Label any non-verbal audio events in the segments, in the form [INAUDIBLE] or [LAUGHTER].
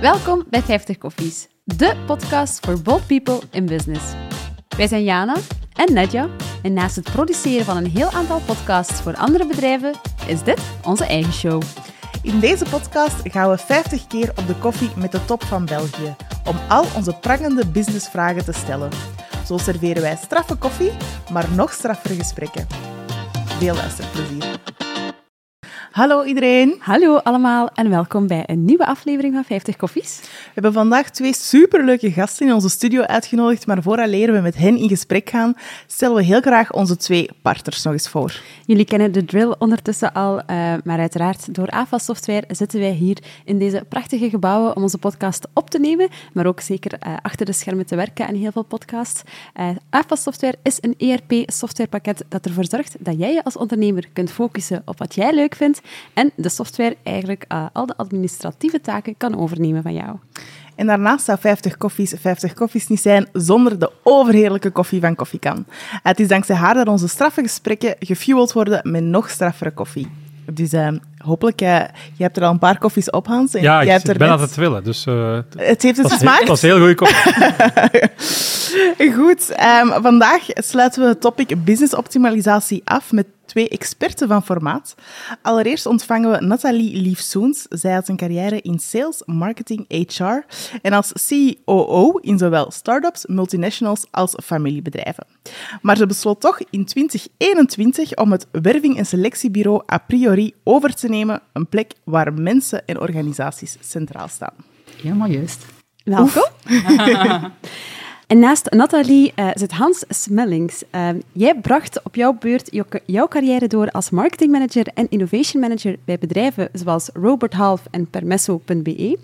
Welkom bij 50 Koffies, de podcast voor bold people in business. Wij zijn Jana en Nadja en naast het produceren van een heel aantal podcasts voor andere bedrijven, is dit onze eigen show. In deze podcast gaan we 50 keer op de koffie met de top van België om al onze prangende businessvragen te stellen. Zo serveren wij straffe koffie, maar nog straffere gesprekken. Veel luisterplezier. Hallo iedereen. Hallo allemaal en welkom bij een nieuwe aflevering van 50 Koffies. We hebben vandaag twee superleuke gasten in onze studio uitgenodigd, maar vooraleer we met hen in gesprek gaan, stellen we heel graag onze twee partners nog eens voor. Jullie kennen de drill ondertussen al, uh, maar uiteraard door AFA Software zitten wij hier in deze prachtige gebouwen om onze podcast op te nemen, maar ook zeker uh, achter de schermen te werken aan heel veel podcasts. Uh, AFA Software is een ERP-softwarepakket dat ervoor zorgt dat jij je als ondernemer kunt focussen op wat jij leuk vindt en de software eigenlijk uh, al de administratieve taken kan overnemen van jou. En daarnaast zou 50 koffies 50 koffies niet zijn zonder de overheerlijke koffie van Koffiekan. Het is dankzij haar dat onze straffe gesprekken gefueld worden met nog straffere koffie. Dus uh, hopelijk, uh, je hebt er al een paar koffies op, Hans. En ja, jij ik ben net... aan het willen. Dus, uh, het heeft het smaak. Het was heel goede koffie. [LAUGHS] Goed, um, vandaag sluiten we het topic business optimalisatie af met twee experten van formaat. Allereerst ontvangen we Nathalie Liefsoens. Zij had een carrière in sales, marketing, HR en als CEO in zowel start-ups, multinationals als familiebedrijven. Maar ze besloot toch in 2021 om het werving- en selectiebureau a priori over te nemen, een plek waar mensen en organisaties centraal staan. Helemaal juist. Welkom. [LAUGHS] En naast Nathalie uh, zit Hans Smellings. Uh, jij bracht op jouw beurt jou, jouw carrière door als marketingmanager en innovation manager bij bedrijven zoals Robert Half en Permesso.be.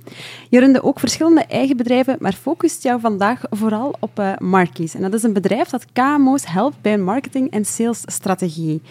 Je runde ook verschillende eigen bedrijven, maar focust jou vandaag vooral op uh, Markies. En dat is een bedrijf dat KMO's helpt bij een marketing- en salesstrategie.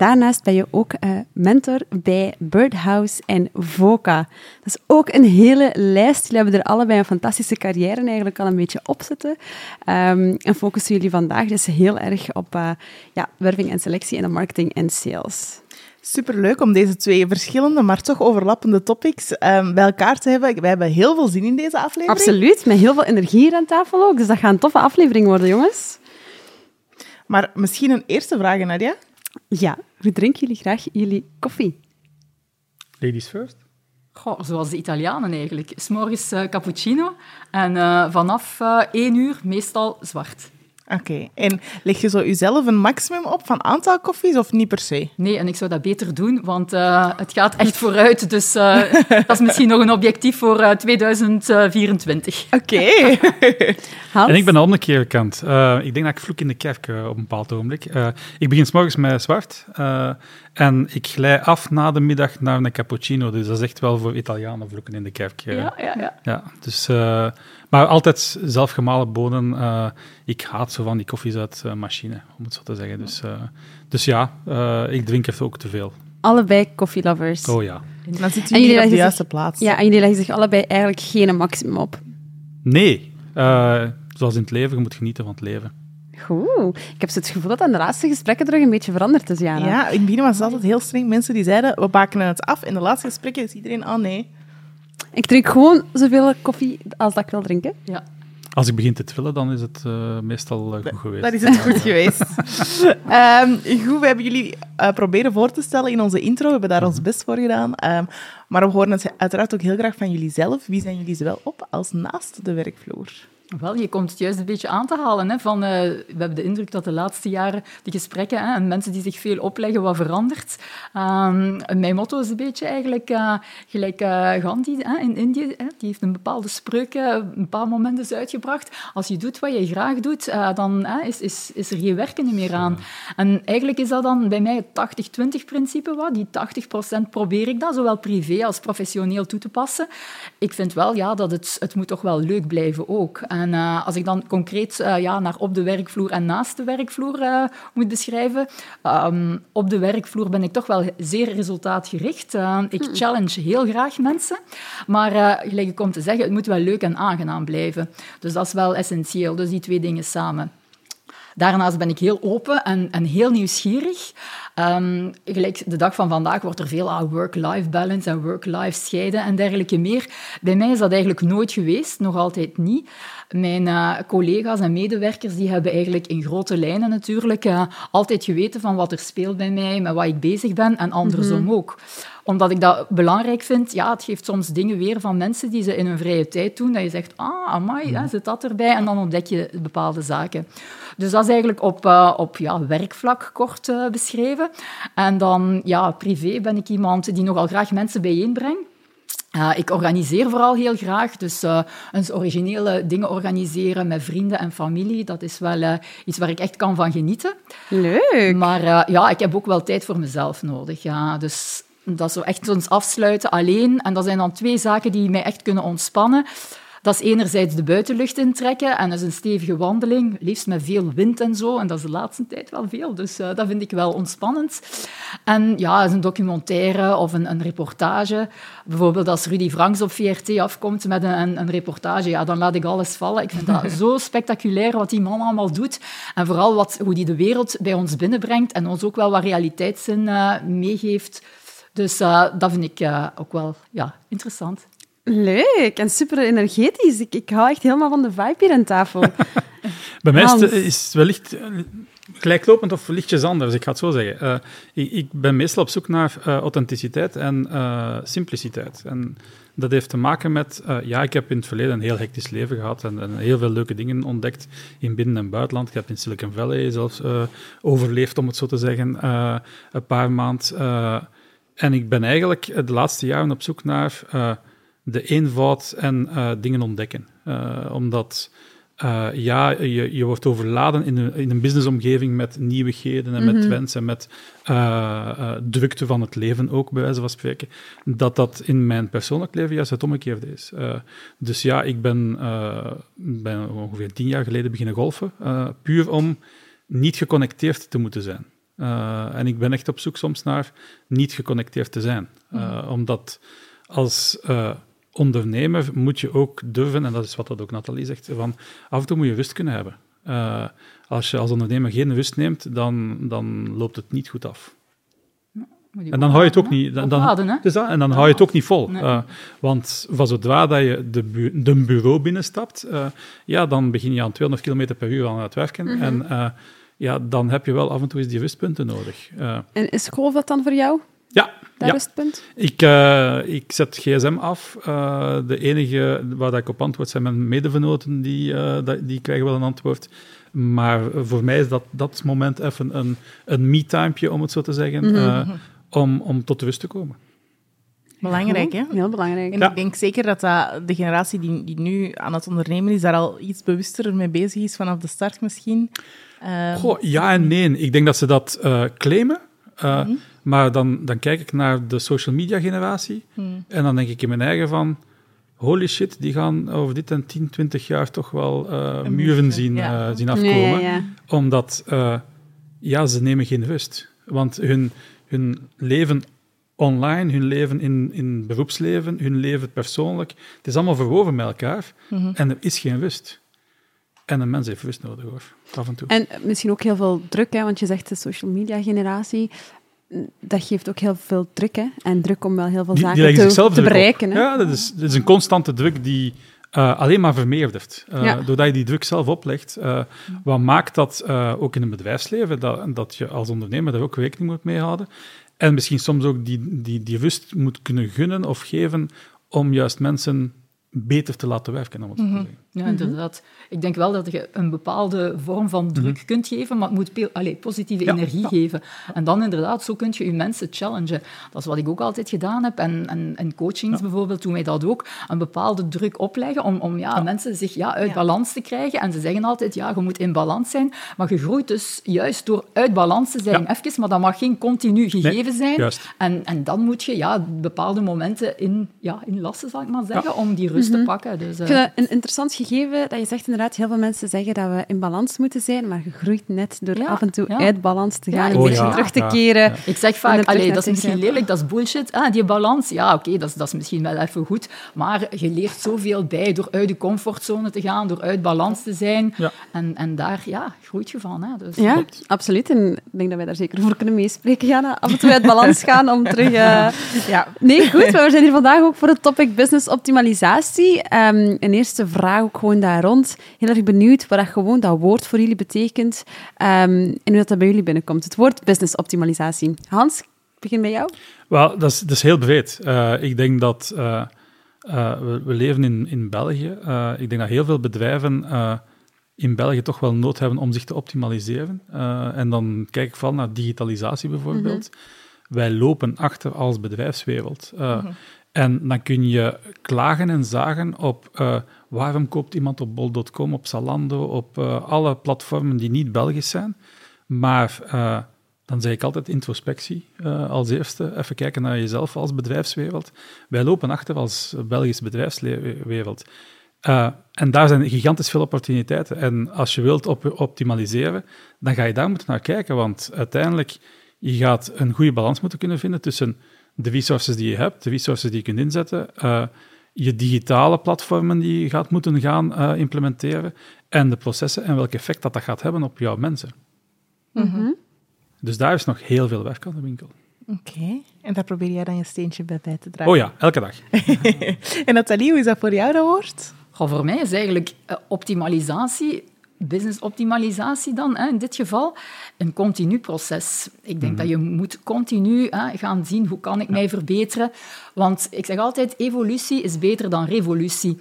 Daarnaast ben je ook uh, mentor bij Birdhouse en Voca. Dat is ook een hele lijst. Jullie hebben er allebei een fantastische carrière eigenlijk al een beetje op zitten. Um, en focussen jullie vandaag dus heel erg op uh, ja, werving en selectie en de marketing en sales. Superleuk om deze twee verschillende, maar toch overlappende topics um, bij elkaar te hebben. Wij hebben heel veel zin in deze aflevering. Absoluut, met heel veel energie hier aan tafel ook. Dus dat gaat een toffe aflevering worden, jongens. Maar misschien een eerste vraag, Nadia. Ja, hoe drinken jullie graag jullie koffie? Ladies first. Goh, zoals de Italianen eigenlijk. S'morgens uh, cappuccino en uh, vanaf uh, één uur meestal zwart. Oké, okay. en leg je zo jezelf een maximum op van aantal koffies of niet per se? Nee, en ik zou dat beter doen, want uh, het gaat echt vooruit. Dus uh, dat is misschien nog een objectief voor uh, 2024. Oké. [LAUGHS] Okay. en ik ben de keer kant. ik denk dat ik vloek in de kerk op een bepaald ogenblik. ik begin s morgens met zwart en ik glij af na de middag naar een cappuccino. Dus dat is echt wel voor Italianen vloeken in de kerk. Ja, ja, ja. ja dus... Maar altijd zelfgemalen bonen. Uh, ik haat zo van die koffies uit uh, machine, om het zo te zeggen. Dus, uh, dus ja, ik drink er ook te veel. Allebei koffielovers. Oh ja. En dan zitten jullie op de juiste plaats. Ja, en jullie leggen zich allebei eigenlijk geen maximum op. Nee. zoals in het leven, je moet genieten van het leven. Goed. Ik heb het gevoel dat aan de laatste gesprekken terug een beetje veranderd is, Jana. Ja, in het begin was het altijd heel streng. Mensen die zeiden, we bakenen het af. In de laatste gesprekken is iedereen, oh nee. Ik drink gewoon zoveel koffie als dat ik wil drinken. Ja. Als ik begin te trillen, dan is het uh, meestal uh, goed geweest. Dat is het goed geweest. um, [LAUGHS] goed, we hebben jullie uh, proberen voor te stellen in onze intro. We hebben daar ons best voor gedaan. Um, maar we horen het uiteraard ook heel graag van jullie zelf. Wie zijn jullie zowel op als naast de werkvloer? Wel, je komt het juist een beetje aan te halen. Hè, van, uh, we hebben de indruk dat de laatste jaren de gesprekken hè, en mensen die zich veel opleggen, wat verandert. Um, mijn motto is een beetje eigenlijk uh, gelijk uh, Gandhi hè, in Indië. Hè, die heeft een bepaalde spreuk een bepaald moment eens uitgebracht. Als je doet wat je graag doet, dan is, is, is er geen werken meer aan. En eigenlijk is dat dan bij mij het 80-20-principe. Wat. Die 80% probeer ik dat, zowel privé als professioneel, toe te passen. Ik vind wel ja, dat het, het moet toch wel leuk blijven ook. En uh, als ik dan concreet uh, ja, naar op de werkvloer en naast de werkvloer uh, moet beschrijven, um, op de werkvloer ben ik toch wel zeer resultaatgericht. ik challenge heel graag mensen, maar gelijk ik kom te zeggen, het moet wel leuk en aangenaam blijven. Dus dat is wel essentieel, dus die twee dingen samen. Daarnaast ben ik heel open en, en heel nieuwsgierig. Um, gelijk de dag van vandaag wordt er veel aan work-life balance en work-life scheiden en dergelijke meer. Bij mij is dat eigenlijk nooit geweest, nog altijd niet. Mijn uh, collega's en medewerkers die hebben eigenlijk in grote lijnen natuurlijk uh, altijd geweten van wat er speelt bij mij, met wat ik bezig ben en andersom mm ook omdat ik dat belangrijk vind, ja, het geeft soms dingen weer van mensen die ze in hun vrije tijd doen, dat je zegt, ah, amai, hè, zit dat erbij? En dan ontdek je bepaalde zaken. Dus dat is eigenlijk op, uh, op ja, werkvlak kort uh, beschreven. En dan, ja, privé ben ik iemand die nogal graag mensen bijeenbrengt. Uh, ik organiseer vooral heel graag, dus uh, eens originele dingen organiseren met vrienden en familie, dat is wel uh, iets waar ik echt kan van genieten. Leuk! Maar ja, ik heb ook wel tijd voor mezelf nodig. Ja. Dus dat zo echt ons afsluiten alleen. En dat zijn dan twee zaken die mij echt kunnen ontspannen. Dat is enerzijds de buitenlucht intrekken en dat is een stevige wandeling, liefst met veel wind en zo. En dat is de laatste tijd wel veel, dus uh, dat vind ik wel ontspannend. En ja, is een documentaire of een, een, reportage. Bijvoorbeeld als Rudy Franks op VRT afkomt met een, een, reportage, ja, dan laat ik alles vallen. Ik vind dat [LAUGHS] zo spectaculair wat die man allemaal doet. En vooral wat, hoe die de wereld bij ons binnenbrengt en ons ook wel wat realiteitszin uh, meegeeft dus uh, dat vind ik uh, ook wel ja, interessant. Leuk en super energetisch. Ik, ik hou echt helemaal van de vibe hier aan tafel. [LAUGHS] Bij mij is het, is het wellicht eh, gelijklopend of lichtjes anders, ik ga het zo zeggen. Uh, ik, ik, ben meestal op zoek naar uh, authenticiteit en uh, simpliciteit. En dat heeft te maken met, ja, ik heb in het verleden een heel hectisch leven gehad en, en, heel veel leuke dingen ontdekt in binnen- en buitenland. Ik heb in Silicon Valley zelfs overleefd, om het zo te zeggen, een paar maanden. En ik ben eigenlijk de laatste jaren op zoek naar uh, de eenvoud en uh, dingen ontdekken. Uh, omdat ja, je, je wordt overladen in een, in een businessomgeving met nieuwigheden en met mm -hmm. trends en met drukte van het leven ook, bij wijze van spreken. Dat dat in mijn persoonlijk leven juist het omgekeerde is. dus ja, ik ben, ben ongeveer tien jaar geleden beginnen golfen, puur om niet geconnecteerd te moeten zijn. En ik ben echt op zoek soms naar niet geconnecteerd te zijn. Mm. Omdat als uh, ondernemer moet je ook durven, en dat is wat dat ook Nathalie zegt, van af en toe moet je rust kunnen hebben. als je als ondernemer geen rust neemt, dan, dan loopt het niet goed af. En dan hou je het ook niet. Dan, dan, dus dat, en dan hou je het ook niet vol. Nee. Uh, want van zodra dat je de, bu de bureau binnenstapt, uh, ja, dan begin je aan 200 km per uur aan het werken. Mm -hmm. En uh, ja, dan heb je wel af en toe eens die rustpunten nodig. Uh, en is golf dat dan voor jou? Ja. Dat ja. Ik, uh, ik zet gsm af. Uh, de enige waar ik op antwoord zijn mijn medevenoten, die, die krijgen wel een antwoord. Maar voor mij is dat, dat moment even een, een me-timepje, om het zo te zeggen, mm -hmm. om, om tot rust te komen. Belangrijk, hè? Heel belangrijk. En ja. ik denk zeker dat, dat de generatie die, die nu aan het ondernemen is, daar al iets bewuster mee bezig is vanaf de start misschien. Uh, Goh, ja en nee. Ik denk dat ze dat uh, claimen. Uh, mm -hmm. Maar dan, dan kijk ik naar de social media generatie mm. en dan denk ik in mijn eigen van holy shit, die gaan over dit en 10, 20 jaar toch wel muren zien, ja. zien afkomen. Ja, ja, Omdat, ja, ze nemen geen rust. Want hun, hun leven online, hun leven in, in beroepsleven, hun leven persoonlijk, het is allemaal verwoven met elkaar mm -hmm. en er is geen rust. En een mens heeft rust nodig, hoor. Af en toe. En misschien ook heel veel druk, hè, want je zegt de social media generatie. Dat geeft ook heel veel druk, hè? En druk om wel heel veel die, zaken die te, te bereiken. Hè? Ja, dat is, dat is een constante druk die uh, alleen maar vermeerdert. Uh, ja. Doordat je die druk zelf oplegt. Uh, wat maakt dat ook in het bedrijfsleven, dat, dat je als ondernemer daar ook rekening moet mee houden. En misschien soms ook die, die, die rust moet kunnen gunnen of geven om juist mensen beter te laten werken. Om het mm -hmm. Ja, inderdaad. Ik denk wel dat je een bepaalde vorm van druk mm -hmm. kunt geven, maar het moet allez, positieve ja, energie ja. geven. En dan inderdaad, zo kun je je mensen challengen. Dat is wat ik ook altijd gedaan heb. En, en, en coachings ja. bijvoorbeeld doen wij dat ook. Een bepaalde druk opleggen om, om ja, mensen zich ja, uit balans te krijgen. En ze zeggen altijd, ja, je moet in balans zijn. Maar je groeit dus juist door uit balans te zijn. Even, maar dat mag geen continu gegeven nee, zijn. En, en dan moet je ja, bepaalde momenten in, ja, inlassen, zal ik maar zeggen, om die rust rust te pakken. Dus, Ik vind dat een interessant gegeven dat je zegt inderdaad, heel veel mensen zeggen dat we in balans moeten zijn, maar je groeit net door Ja, af en toe ja. uit balans te gaan, Ja, een Oh, beetje ja, terug te ja, keren. ja. Ik zeg En vaak, allee, dat is misschien lelijk, dat is bullshit, ah, die balans. Ja, oké, dat, is, dat is misschien wel even goed, maar je leert zoveel bij door uit de comfortzone te gaan, door uit balans te zijn. Ja. En, en daar ja, groeit je van. Hè. Dus, Ja, absoluut. En ik denk dat wij daar zeker voor kunnen meespreken, Jana. Af en toe uit balans [LAUGHS] gaan om terug... eh, Ja. Nee, goed. Maar we zijn hier vandaag ook voor het topic business optimalisatie. Ehm, een eerste vraag ook gewoon daar rond. Heel erg benieuwd wat dat gewoon dat woord voor jullie betekent ehm, en hoe dat, dat bij jullie binnenkomt. Het woord business optimalisatie. Hans, ik begin bij jou. Wel, dat is, dat is heel breed. Eh, ik denk dat eh, eh, we, we leven in, in België. Ik denk dat heel veel bedrijven in België toch wel nood hebben om zich te optimaliseren. En dan kijk ik vooral naar digitalisatie bijvoorbeeld. Wij lopen achter als bedrijfswereld. Eh, En dan kun je klagen en zagen op eh, waarom koopt iemand op bol.com, op Zalando, op eh, alle platformen die niet Belgisch zijn. Maar eh, dan zeg ik altijd introspectie als eerste. Even kijken naar jezelf als bedrijfswereld. Wij lopen achter als Belgische bedrijfswereld. En daar zijn gigantisch veel opportuniteiten. En als je wilt op optimaliseren, dan ga je daar moeten naar kijken. Want uiteindelijk, je gaat een goede balans moeten kunnen vinden tussen de resources die je hebt, de resources die je kunt inzetten, eh, je digitale platformen die je gaat moeten gaan eh, implementeren en de processen en welk effect dat, dat gaat hebben op jouw mensen. Dus daar is nog heel veel werk aan de winkel. Oké. En daar probeer jij dan je steentje bij bij te dragen. Oh ja, elke dag. [LAUGHS] En Nathalie, hoe is dat voor jou, dat woord? Goh, voor mij is eigenlijk eh, optimalisatie, business optimalisatie dan, hè, in dit geval, een continu proces. Ik denk dat je moet continu hè, gaan zien hoe kan ik mij verbeteren. Want ik zeg altijd, evolutie is beter dan revolutie.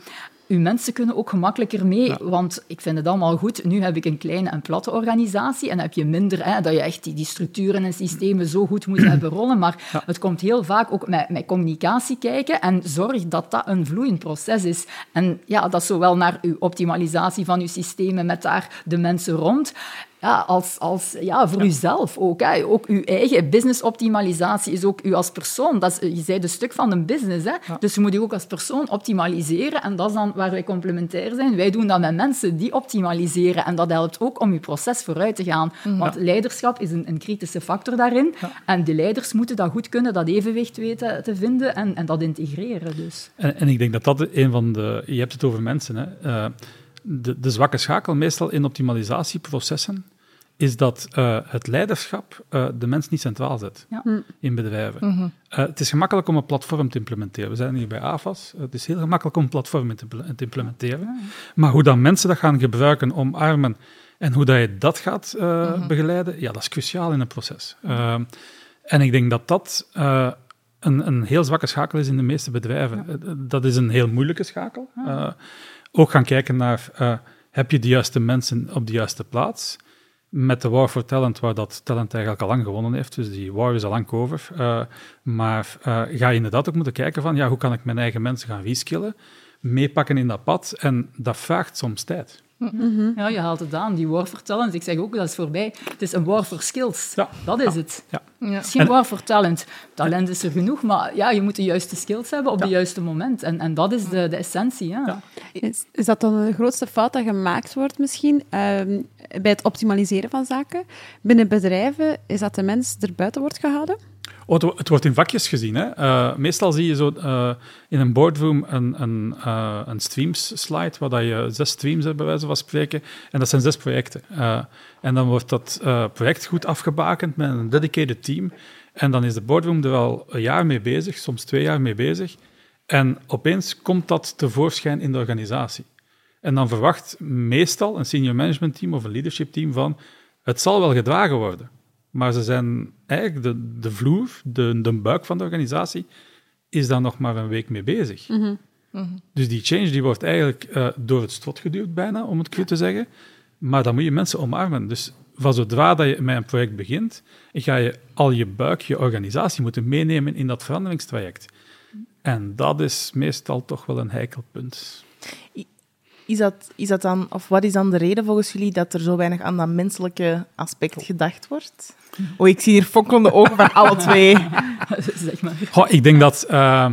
Uw mensen kunnen ook gemakkelijker mee, want ik vind het allemaal goed. Nu heb ik een kleine en platte organisatie en dan heb je minder hè, dat je echt die, die structuren en systemen zo goed moet [CLEARS THROAT] hebben rollen. Maar het komt heel vaak ook met, met communicatie kijken en zorg dat dat een vloeiend proces is. En ja, dat zowel naar uw optimalisatie van uw systemen met daar de mensen rond, ja, als, als ja, voor uzelf ook. Hè. Ook uw eigen business-optimalisatie is ook u als persoon. Dat is, je bent een stuk van een business. Hè. Dus je moet je ook als persoon optimaliseren. En dat is dan waar wij complementair zijn. Wij doen dat met mensen die optimaliseren. En dat helpt ook om je proces vooruit te gaan. Want leiderschap is een, een kritische factor daarin. En de leiders moeten dat goed kunnen, dat evenwicht weten te vinden en, en dat integreren. Dus. En, en ik denk dat dat een van de... Je hebt het over mensen, hè. Eh, de, de zwakke schakel meestal in optimalisatieprocessen is dat eh, het leiderschap eh, de mens niet centraal zet Ja. in bedrijven. Eh, het is gemakkelijk om een platform te implementeren. We zijn hier bij AFAS. Het is heel gemakkelijk om een platform te, impl- te implementeren. Maar hoe dan mensen dat gaan gebruiken, omarmen en hoe dat je dat gaat eh, begeleiden, ja, dat is cruciaal in een proces. Eh, en ik denk dat dat eh, een, een heel zwakke schakel is in de meeste bedrijven. Dat is een heel moeilijke schakel. Ook gaan kijken naar, eh, heb je de juiste mensen op de juiste plaats? Met de War for Talent, waar dat talent eigenlijk al lang gewonnen heeft, dus die war is al lang over. Eh, maar eh, ga je inderdaad ook moeten kijken van, ja, hoe kan ik mijn eigen mensen gaan reskillen, meepakken in dat pad, en dat vraagt soms tijd. Ja, je haalt het aan, die war for talent. Ik zeg ook, dat is voorbij. Het is een war for skills. Ja. Dat is het. Ja. Het is geen En- war for talent. Talent is er genoeg, maar ja, je moet de juiste skills hebben op het juiste moment. En, en dat is de, de essentie. Ja. Ja. Is, is dat dan de grootste fout dat gemaakt wordt misschien ehm, bij het optimaliseren van zaken? Binnen bedrijven is dat de mens er buiten wordt gehouden? Het, wo- het wordt in vakjes gezien. Hè. Eh, meestal zie je zo eh, in een boardroom een, een, eh, een streams-slide, waar dat je zes streams hebt, bij wijze van spreken. En dat zijn zes projecten. En dan wordt dat project goed afgebakend met een dedicated team. En dan is de boardroom er al een jaar mee bezig, soms twee jaar mee bezig. En opeens komt dat tevoorschijn in de organisatie. En dan verwacht meestal een senior management team of een leadership team van het zal wel gedragen worden. Maar ze zijn eigenlijk de, de vloer, de, de buik van de organisatie, is daar nog maar een week mee bezig. Dus die change die wordt eigenlijk eh, door het strot geduwd bijna, om het cru te zeggen. Maar dan moet je mensen omarmen. Dus van zodra dat je met een project begint, ga je al je buik, je organisatie moeten meenemen in dat veranderingstraject. En dat is meestal toch wel een heikel punt. Is dat, is dat dan, of wat is dan de reden volgens jullie dat er zo weinig aan dat menselijke aspect gedacht wordt? Oh, ik zie hier fonkelende ogen van alle twee. [LAUGHS] zeg maar. Goh, ik denk dat eh,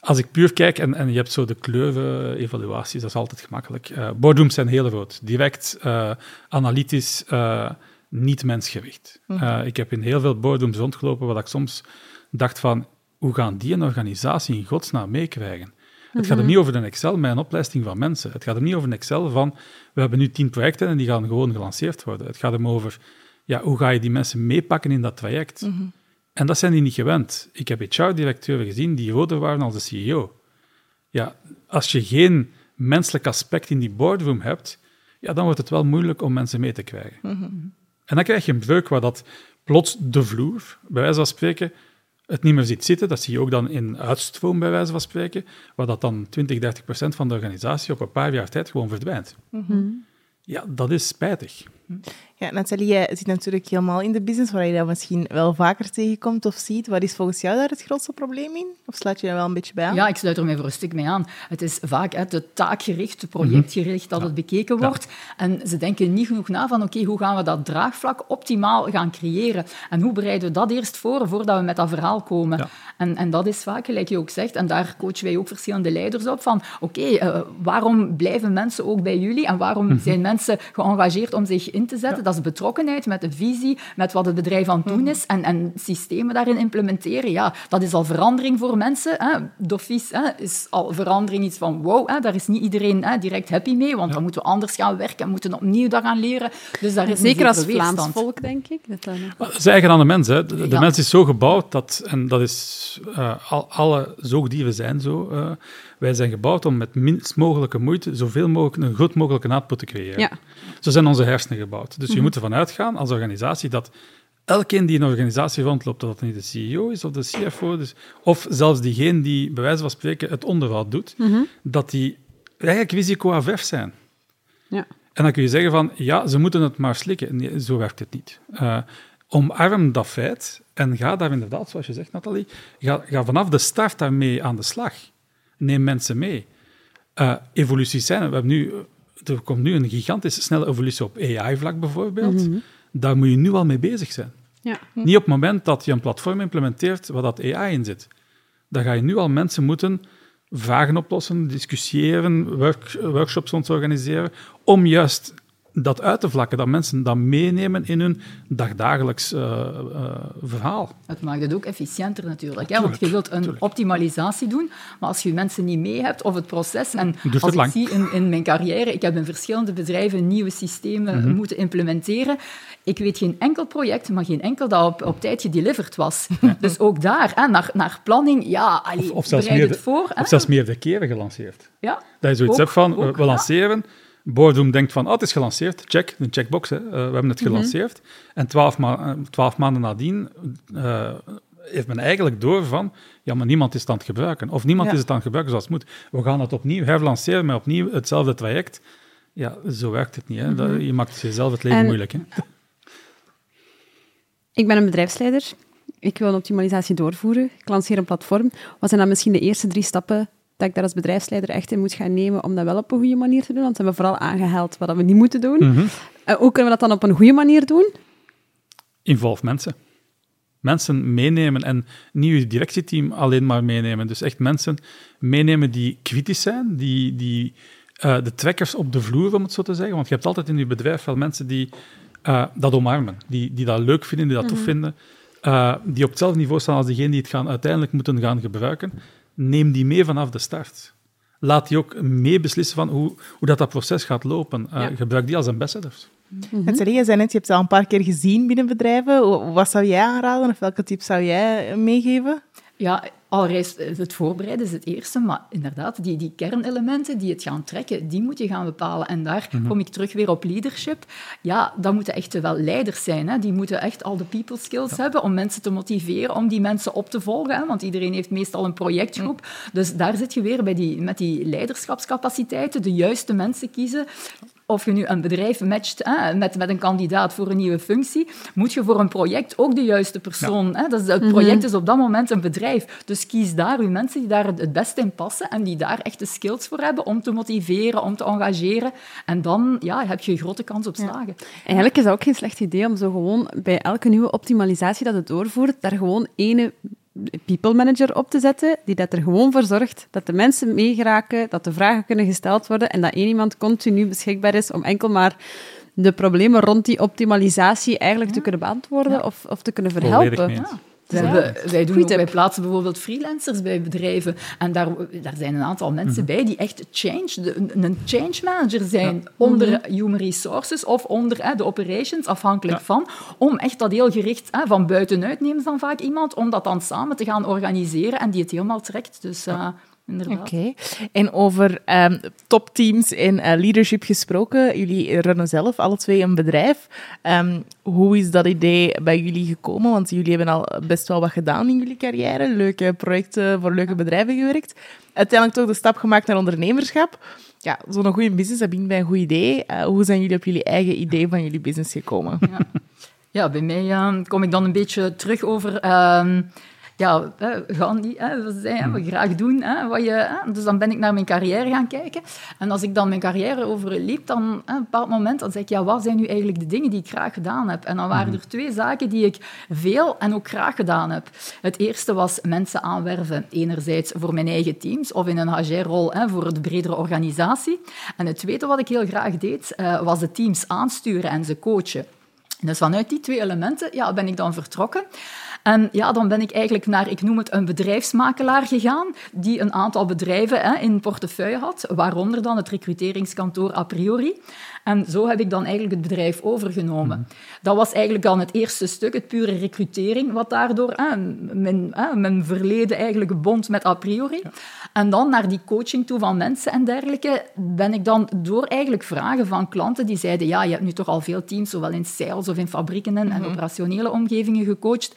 als ik puur kijk, en, en je hebt zo de kleuren-evaluaties, dat is altijd gemakkelijk. Uh, boardrooms zijn heel rood. Direct, uh, analytisch, uh, niet mensgericht. Mm. ik heb in heel veel boardrooms rondgelopen waar ik soms dacht van, hoe gaan die een organisatie in godsnaam meekrijgen? Het gaat er mhm. niet over een Excel met een opleiding van mensen. Het gaat er niet over een Excel van, we hebben nu tien projecten en die gaan gewoon gelanceerd worden. Het gaat er over, ja, hoe ga je die mensen meepakken in dat traject? Mm en dat zijn die niet gewend. Ik heb HR-directeuren gezien die roder waren als de CEO. Ja, als je geen menselijk aspect in die boardroom hebt, ja, dan wordt het wel moeilijk om mensen mee te krijgen. Mhm. En dan krijg je een breuk waar dat plots de vloer, bij wijze van spreken, het niet meer ziet zitten. Dat zie je ook dan in uitstroom, bij wijze van spreken, waar dat dan 20, 30 procent van de organisatie op een paar jaar tijd gewoon verdwijnt. Mhm. Ja, dat is spijtig. Ja, Nathalie, jij zit natuurlijk helemaal in de business, waar je dat misschien wel vaker tegenkomt of ziet. Wat is volgens jou daar het grootste probleem in? Of sluit je er wel een beetje bij aan? Ja, ik sluit er mij voor een stuk mee aan. Het is vaak het taakgericht, het projectgericht dat het bekeken wordt. En ze denken niet genoeg na van, oké, hoe gaan we dat draagvlak optimaal gaan creëren? En hoe bereiden we dat eerst voor, voordat we met dat verhaal komen? En, en dat is vaak, gelijk je ook zegt, en daar coachen wij ook verschillende leiders op, van oké, eh, waarom blijven mensen ook bij jullie? En waarom mhm. zijn mensen geëngageerd om zich in te zetten? Dat is betrokkenheid met de visie, met wat het bedrijf aan het doen mhm. is en, en systemen daarin implementeren. Ja, dat is al verandering voor mensen. Hè. Doffies hè, is al verandering iets van wow, hè, daar is niet iedereen hè, direct happy mee, want dan moeten we anders gaan werken, moeten opnieuw daaraan leren. Dus daar is Zeker als Vlaams volk, denk ik. Dat dan... Dat is eigen aan de mens. Hè. De, mens is zo gebouwd, dat, en dat is, uh, al, alle zoogdieren zijn zo, uh, wij zijn gebouwd om met minst mogelijke moeite zoveel mogelijk een goed mogelijke output te creëren. Ja. Zo zijn onze hersenen gebouwd. Dus je mhm. moet ervan uitgaan als organisatie dat elkeen die in een organisatie rondloopt, dat het niet de CEO is of de CFO, dus, of zelfs diegene die bij wijze van spreken het onderhoud doet, mhm. dat die eigenlijk risicoavers zijn. Ja. En dan kun je zeggen van, ja, ze moeten het maar slikken. Nee, zo werkt het niet. Uh, omarm dat feit en ga daar inderdaad, zoals je zegt, Nathalie, ga, ga vanaf de start daarmee aan de slag neem mensen mee. Uh, evoluties zijn, we hebben nu, er komt nu een gigantische snelle evolutie op AI-vlak bijvoorbeeld. Mhm. Daar moet je nu al mee bezig zijn. Ja. Niet op het moment dat je een platform implementeert waar dat AI in zit. Dan ga je nu al mensen moeten vragen oplossen, discussiëren, workshops organiseren, om juist dat uit te vlakken, dat mensen dat meenemen in hun dagdagelijks uh, uh, verhaal. Het maakt het ook efficiënter natuurlijk. Hè? Want je wilt een optimalisatie doen, maar als je mensen niet mee hebt, of het proces... En als ik zie in, in, mijn carrière, ik heb in verschillende bedrijven nieuwe systemen mhm. moeten implementeren. Ik weet geen enkel project, maar geen enkel dat op, op tijd gedeliverd was. [LAUGHS] dus ook daar, hè, naar, naar planning, ja, allee, of, of zelfs meer het voor. Of zelfs meerdere keren gelanceerd. Ja, dat je zoiets hebt van, we lanceren... Boardroom denkt van, oh, het is gelanceerd, check, een checkbox, hè. Uh, we hebben het mhm. gelanceerd. En twaalf, ma twaalf, maanden nadien uh, heeft men eigenlijk door van, ja, maar niemand is het aan het gebruiken. Of niemand is het aan het gebruiken zoals het moet. We gaan het opnieuw herlanceren met opnieuw hetzelfde traject. Ja, zo werkt het niet. Hè. Mhm. je maakt jezelf het leven moeilijk. Hè. [LAUGHS] Ik ben een bedrijfsleider. Ik wil een optimalisatie doorvoeren. Ik lanceer een platform. Wat zijn dan misschien de eerste drie stappen dat ik daar als bedrijfsleider echt in moet gaan nemen om dat wel op een goede manier te doen. Want we hebben vooral aangehaald wat we niet moeten doen. Mm -hmm. hoe kunnen we dat dan op een goede manier doen? Involve mensen. Mensen meenemen en niet je directieteam alleen maar meenemen. Dus echt mensen meenemen die kritisch zijn, die, die uh, de trekkers op de vloer, om het zo te zeggen. Want je hebt altijd in je bedrijf wel mensen die uh, dat omarmen, die, die dat leuk vinden, die dat tof mhm. vinden, uh, die op hetzelfde niveau staan als degene die het gaan, uiteindelijk moeten gaan gebruiken neem die mee vanaf de start. Laat die ook mee beslissen van hoe, hoe dat, dat proces gaat lopen. Uh, Gebruik die als ambassadors. Mm -hmm. je zei net, je hebt het al een paar keer gezien binnen bedrijven. Wat zou jij aanraden of welke tips zou jij meegeven? Ja, Allereerst, het voorbereiden is het eerste, maar inderdaad, die, die kernelementen die het gaan trekken, die moet je gaan bepalen. En daar mhm. kom ik terug weer op leadership. Ja, dat moeten echt wel leiders zijn. Hè. Die moeten echt al de people skills hebben om mensen te motiveren, om die mensen op te volgen. Hè. Want iedereen heeft meestal een projectgroep. Dus daar zit je weer bij die, met die leiderschapscapaciteiten, de juiste mensen kiezen of je nu een bedrijf matcht hè, met, met een kandidaat voor een nieuwe functie, moet je voor een project ook de juiste persoon. Hè? Dus het mhm. project is op dat moment een bedrijf. Dus kies daar uw mensen die daar het beste in passen en die daar echt de skills voor hebben om te motiveren, om te engageren. En dan ja, heb je een grote kans op slagen. Eigenlijk is dat ook geen slecht idee om zo gewoon bij elke nieuwe optimalisatie dat het doorvoert, daar gewoon ene people manager op te zetten, die dat er gewoon voor zorgt dat de mensen meegeraken, dat de vragen kunnen gesteld worden en dat één iemand continu beschikbaar is om enkel maar de problemen rond die optimalisatie eigenlijk te kunnen beantwoorden of, of te kunnen verhelpen. Wij, wij, doen ook, wij plaatsen bijvoorbeeld freelancers bij bedrijven. En daar, daar zijn een aantal mensen mhm. bij die echt change, een change manager zijn onder mhm. human resources of onder de operations, afhankelijk van. Om echt dat heel gericht van buitenuit nemen dan vaak iemand, om dat dan samen te gaan organiseren en die het helemaal trekt. Dus uh, Oké. En over um, topteams en uh, leadership gesproken, jullie runnen zelf alle twee een bedrijf. Um, hoe is dat idee bij jullie gekomen? Want jullie hebben al best wel wat gedaan in jullie carrière, leuke projecten voor leuke bedrijven gewerkt. Uiteindelijk toch de stap gemaakt naar ondernemerschap. Ja, zo'n goede business, dat begint bij een goed idee. Uh, hoe zijn jullie op jullie eigen idee van jullie business gekomen? Ja, ja bij mij uh, kom ik dan een beetje terug over ja, gaan die, hè, zijn, we graag doen. Hè, wat je, hè. Dus dan ben ik naar mijn carrière gaan kijken. En als ik dan mijn carrière overliep, dan hè, een bepaald moment dan zeg ik, ja, wat zijn nu eigenlijk de dingen die ik graag gedaan heb? En dan waren mhm. er twee zaken die ik veel en ook graag gedaan heb. Het eerste was mensen aanwerven, enerzijds voor mijn eigen teams of in een HR-rol voor de bredere organisatie. En het tweede wat ik heel graag deed, uh, was de teams aansturen en ze coachen. Dus vanuit die twee elementen ja, ben ik dan vertrokken. En ja, dan ben ik eigenlijk naar, ik noem het een bedrijfsmakelaar gegaan, die een aantal bedrijven hè, in portefeuille had, waaronder dan het recruteringskantoor a priori. En zo heb ik dan eigenlijk het bedrijf overgenomen. Mhm. Dat was eigenlijk dan het eerste stuk, het pure recrutering, wat daardoor hè, mijn, hè, mijn verleden eigenlijk bond met a priori. En dan naar die coaching toe van mensen en dergelijke, ben ik dan door eigenlijk vragen van klanten die zeiden, ja, je hebt nu toch al veel teams, zowel in sales of in fabrieken en, mm operationele omgevingen gecoacht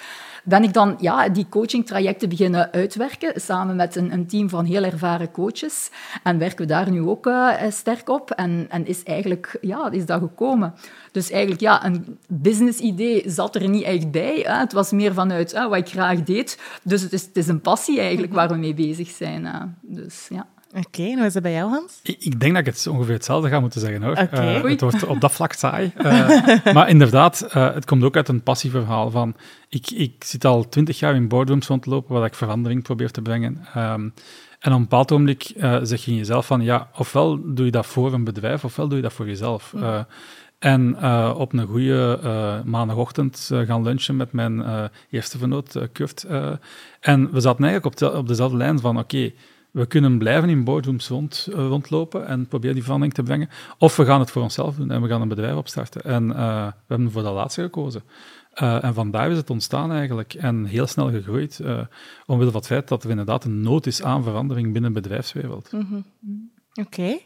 ben ik dan ja, die coachingtrajecten beginnen uitwerken, samen met een, een, team van heel ervaren coaches. En werken we daar nu ook uh, sterk op. En, en is eigenlijk, ja, is dat gekomen. Dus eigenlijk, ja, een business-idee zat er niet echt bij. Hè. Het was meer vanuit wat ik graag deed. Dus het is, het is een passie eigenlijk waar we mee bezig zijn. Dus, ja. Oké, en hoe is het bij jou, Hans? Ik, ik, denk dat ik het ongeveer hetzelfde ga moeten zeggen, hoor. Uh, het wordt [LAUGHS] op dat vlak saai. Uh, maar inderdaad, uh, het komt ook uit een passieverhaal van... Ik, ik zit al twintig jaar in boardrooms rondlopen, waar ik verandering probeer te brengen. Um, en op een bepaald ogenblik zeg je in jezelf van... Ja, ofwel doe je dat voor een bedrijf, ofwel doe je dat voor jezelf. En uh, op een goede uh, maandagochtend uh, gaan lunchen met mijn eerste vernoot, Kurt. en we zaten eigenlijk op, de, op dezelfde lijn van, oké, okay, we kunnen blijven in boardrooms rond, uh, rondlopen en proberen die verandering te brengen. Of we gaan het voor onszelf doen en we gaan een bedrijf opstarten. En uh, we hebben voor dat laatste gekozen. Uh, en vandaar is het ontstaan eigenlijk en heel snel gegroeid, omwille van het feit dat er inderdaad een nood is aan verandering binnen de bedrijfswereld. -hmm. Oké.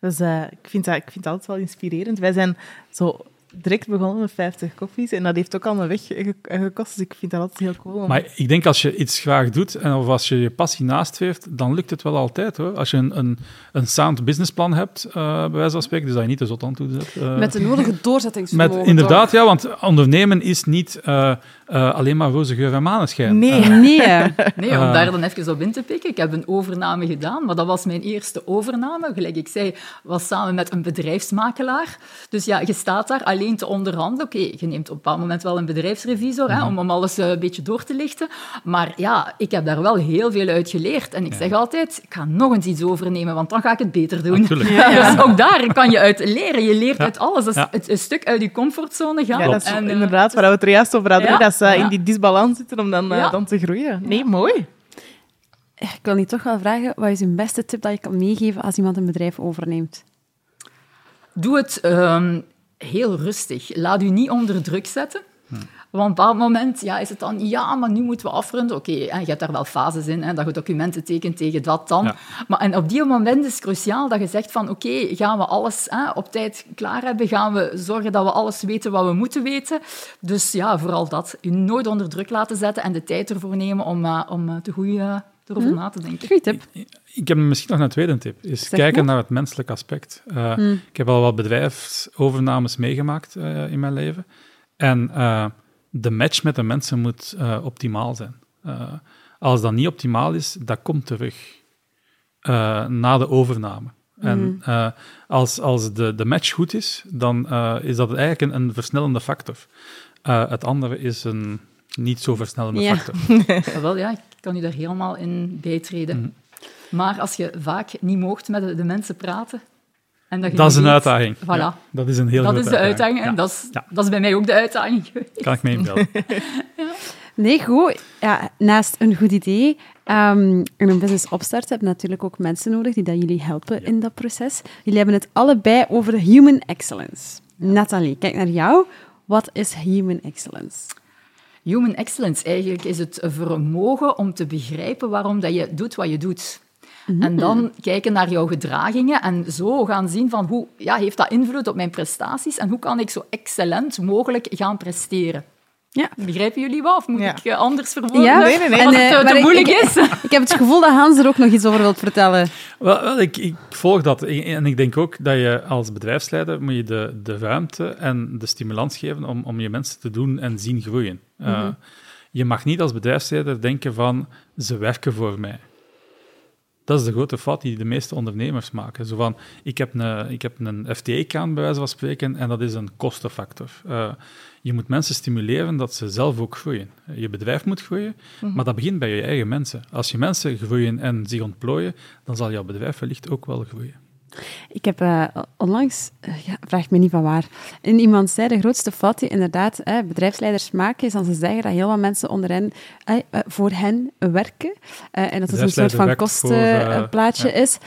Dus ik, vind dat, ik vind dat altijd wel inspirerend. Wij zijn zo direct begonnen met 50 koffies en dat heeft ook al een weg gekost, dus ik vind dat altijd heel cool. Maar ik denk als je iets graag doet en of als je je passie nastreeft, dan lukt het wel altijd hoor. Als je een, een, een sound businessplan hebt, uh, bij wijze van spreken, dus dat je niet te zot aan toe zet. Uh, met de nodige doorzettingsvermogen. Met, inderdaad, ja, want ondernemen is niet uh, alleen maar roze geur en maneschijn. Nee, nee. [LAUGHS] nee, om daar dan even op in te pikken. Ik heb een overname gedaan, maar dat was mijn eerste overname. Gelijk ik zei, was samen met een bedrijfsmakelaar. Dus ja, je staat daar alleen te onderhandelen. Oké, je neemt op een bepaald moment wel een bedrijfsrevisor hè, mhm. om, om alles eh, een beetje door te lichten. Maar ja, ik heb daar wel heel veel uit geleerd. En ik zeg altijd, ik ga nog eens iets overnemen, want dan ga ik het beter doen. [LAUGHS] Ja, Dus ook daar kan je uit leren. Je leert uit alles. Dat is het, een stuk uit je comfortzone gaan. Ja, dat is en, eh, inderdaad waar we het er juist over hadden. Dat ze in die disbalans zitten om dan, uh, dan te groeien. Nee, mooi. Ik wil niet toch wel vragen, wat is een beste tip dat je kan meegeven als iemand een bedrijf overneemt? Doe het um, heel rustig. Laat u niet onder druk zetten. Want op een bepaald moment ja, is het dan, ja, maar nu moeten we afronden. Oké, okay, je hebt daar wel fases in, hè, dat je documenten tekent tegen dat dan. Maar, en op die moment is het cruciaal dat je zegt van, oké, gaan we alles hè, op tijd klaar hebben? Gaan we zorgen dat we alles weten wat we moeten weten? Dus ja, vooral dat. U nooit onder druk laten zetten en de tijd ervoor nemen om, uh, om uh, te goede erover hm? na te denken. Goeie tip. Ik, heb misschien nog een tweede tip. Is kijken naar het menselijk aspect. Uh, hm. Ik heb al wat bedrijfsovernames meegemaakt uh, in mijn leven. En uh, de match met de mensen moet optimaal zijn. als dat niet optimaal is, dat komt terug na de overname. En hm. als, als de, de match goed is, dan is dat eigenlijk een, een versnellende factor. het andere is een niet zo versnellende Ja. factor. Ja, [LAUGHS] wel, ja, ik kan u daar helemaal in bijtreden. Mhm. Maar als je vaak niet moogt met de, de mensen praten... En dat je Dat is een weet- uitdaging. Voilà. Ja, dat is een heel dat grote is de uitdaging. en Ja, Dat, is, Ja. dat is bij mij ook de uitdaging geweest. kan ik mee inbeelden. [LAUGHS] Nee, goed. Ja, naast een goed idee ehm, en een business opstart heb je natuurlijk ook mensen nodig die dat jullie helpen in dat proces. Jullie hebben het allebei over human excellence. Nathalie, kijk naar jou. Wat is human excellence? Human excellence eigenlijk is het vermogen om te begrijpen waarom dat je doet wat je doet. En dan kijken naar jouw gedragingen en zo gaan zien van hoe ja, heeft dat invloed op mijn prestaties en hoe kan ik zo excellent mogelijk gaan presteren. Ja. Begrijpen jullie wat? Of moet Ja. ik eh, anders verwoorden? Ja, Nee, nee, nee. En, het eh, te, maar te ik- moeilijk ik- is. Ik heb het gevoel dat Hans er ook nog iets over wilt vertellen. Wel, wel, ik, ik volg dat. En ik denk ook dat je als bedrijfsleider moet je de, de ruimte en de stimulans geven om, om je mensen te doen en zien groeien. Uh, je mag niet als bedrijfsleider denken van, ze werken voor mij. Dat is de grote fout die de meeste ondernemers maken. Zo van, ik heb een, ik heb een FTE-kraan, bij wijze van spreken, en dat is een kostenfactor. Uh, je moet mensen stimuleren dat ze zelf ook groeien. Je bedrijf moet groeien, maar dat begint bij je eigen mensen. Als je mensen groeien en zich ontplooien, dan zal jouw bedrijf wellicht ook wel groeien. Ik heb uh, onlangs, uh, ja, vraag me niet van waar, en iemand zei de grootste fout die inderdaad eh, bedrijfsleiders maken, is als ze zeggen dat heel wat mensen onder hen, eh, voor hen werken. Eh, en dat het een soort van kostenplaatje is.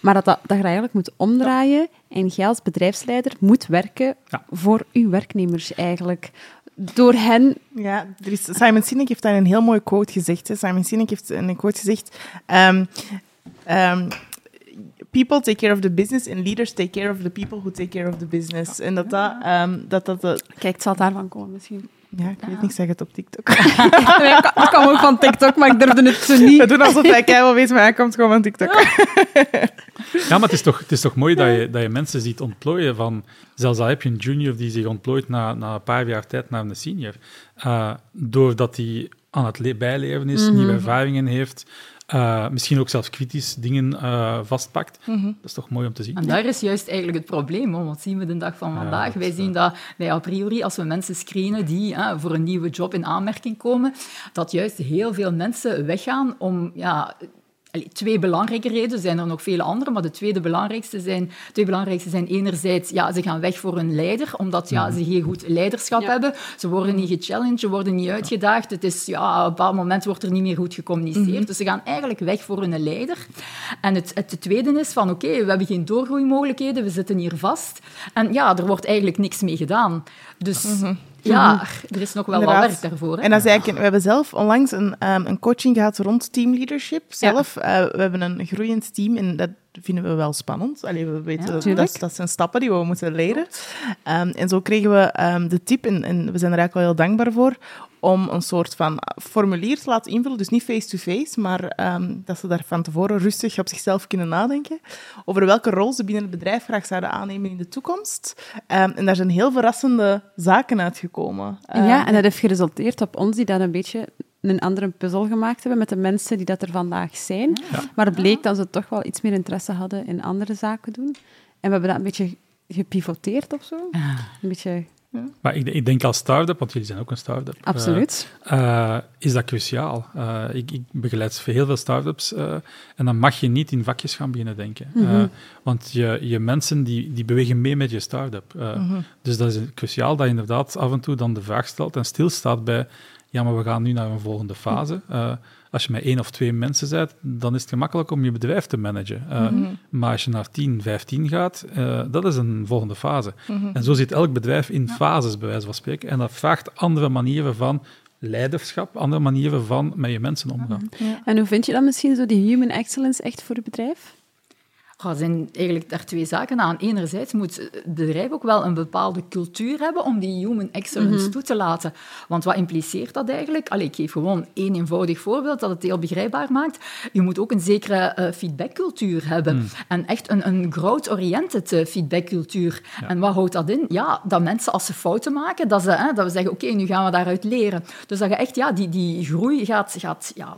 Maar dat, dat, dat je eigenlijk moet omdraaien en jij als bedrijfsleider moet werken ja. voor uw werknemers eigenlijk. Door hen... Ja, er is, Simon Sinek heeft daar een heel mooi quote gezegd. Hè. Simon Sinek heeft een quote gezegd... Um, um, people take care of the business and leaders take care of the people who take care of the business. En dat dat... Um, dat, dat, dat Kijk, het zal daarvan komen misschien. Ja, ik weet ja. niet, zeg het op TikTok. [LAUGHS] nee, ik kwam ook van TikTok, maar ik durfde het zo niet. We doen alsof hij keihard weet, maar hij komt gewoon van TikTok. Ja, [LAUGHS] maar het is toch, het is toch mooi dat je, dat je mensen ziet ontplooien van... Zelfs al heb je een junior die zich ontplooit na, na een paar jaar tijd naar een senior. Uh, doordat hij aan het bijleren is, mm -hmm. nieuwe ervaringen heeft... Uh, misschien ook zelfs kritisch dingen uh, vastpakt. Mm -hmm. Dat is toch mooi om te zien. En daar is juist eigenlijk het probleem. Hoor. Wat zien we de dag van vandaag? Ja, wij zien dat wij a priori, als we mensen screenen die uh, voor een nieuwe job in aanmerking komen, dat juist heel veel mensen weggaan om... Ja, twee belangrijke redenen, er zijn er nog vele andere, maar de tweede belangrijkste zijn, twee belangrijkste zijn enerzijds, ja, ze gaan weg voor een leider, omdat ja, ze geen goed leiderschap ja. hebben. Ze worden niet gechallenged, ze worden niet uitgedaagd. Het is, ja, op een bepaald moment wordt er niet meer goed gecommuniceerd. Mm -hmm. Dus ze gaan eigenlijk weg voor een leider. En het, het tweede is van, oké, okay, we hebben geen doorgroeimogelijkheden, we zitten hier vast. En ja, er wordt eigenlijk niks mee gedaan. Dus... Mm -hmm. Ja, er is nog wel Inderdaad. wat werk daarvoor. Hè? En dat is eigenlijk, we hebben zelf onlangs een, um, een coaching gehad rond teamleadership. Zelf, ja. uh, we hebben een groeiend team en dat vinden we wel spannend. Allee, we weten, ja, dat, dat zijn stappen die we moeten leren. Um, en zo kregen we um, de tip, en, en, we zijn er eigenlijk wel heel dankbaar voor, om een soort van formulier te laten invullen. Dus niet face-to-face, -face, maar um, dat ze daar van tevoren rustig op zichzelf kunnen nadenken. Over welke rol ze binnen het bedrijf graag zouden aannemen in de toekomst. en daar zijn heel verrassende zaken uitgekomen. ja, en dat heeft geresulteerd op ons die dat een beetje een andere puzzel gemaakt hebben met de mensen die dat er vandaag zijn. Ja. Maar het bleek dat ze toch wel iets meer interesse hadden in andere zaken doen. En we hebben dat een beetje gepivoteerd of zo. Ja. Een beetje... Ja. Maar ik, ik, denk als start-up, want jullie zijn ook een start-up. Absoluut. Uh, uh, is dat cruciaal. Uh, ik, ik, begeleid heel veel start-ups en dan mag je niet in vakjes gaan beginnen denken. Mm -hmm. want je, je mensen die, die bewegen mee met je start-up. Mm -hmm. Dus dat is cruciaal dat je inderdaad af en toe dan de vraag stelt en stilstaat bij ja, maar we gaan nu naar een volgende fase. Uh, als je met één of twee mensen bent, dan is het gemakkelijk om je bedrijf te managen. Uh, mm -hmm. Maar als je naar 10, 15 gaat, uh, dat is een volgende fase. Mm -hmm. En zo zit elk bedrijf in ja. fases, bij wijze van spreken. En dat vraagt andere manieren van leiderschap, andere manieren van met je mensen omgaan. Ja. En hoe vind je dan misschien zo die human excellence echt voor je bedrijf? Oh, er zijn eigenlijk daar twee zaken aan. Enerzijds moet het bedrijf ook wel een bepaalde cultuur hebben om die human excellence mm -hmm. toe te laten. Want wat impliceert dat eigenlijk? Allee, ik geef gewoon één eenvoudig voorbeeld dat het heel begrijpbaar maakt. Je moet ook een zekere uh, feedbackcultuur hebben. Mm. En echt een, een growth-oriented uh, feedbackcultuur. Ja. En wat houdt dat in? Ja, dat mensen als ze fouten maken, dat, ze, hè, dat we zeggen, oké, okay, nu gaan we daaruit leren. Dus dat je echt ja, die, die groei gaat... gaat ja,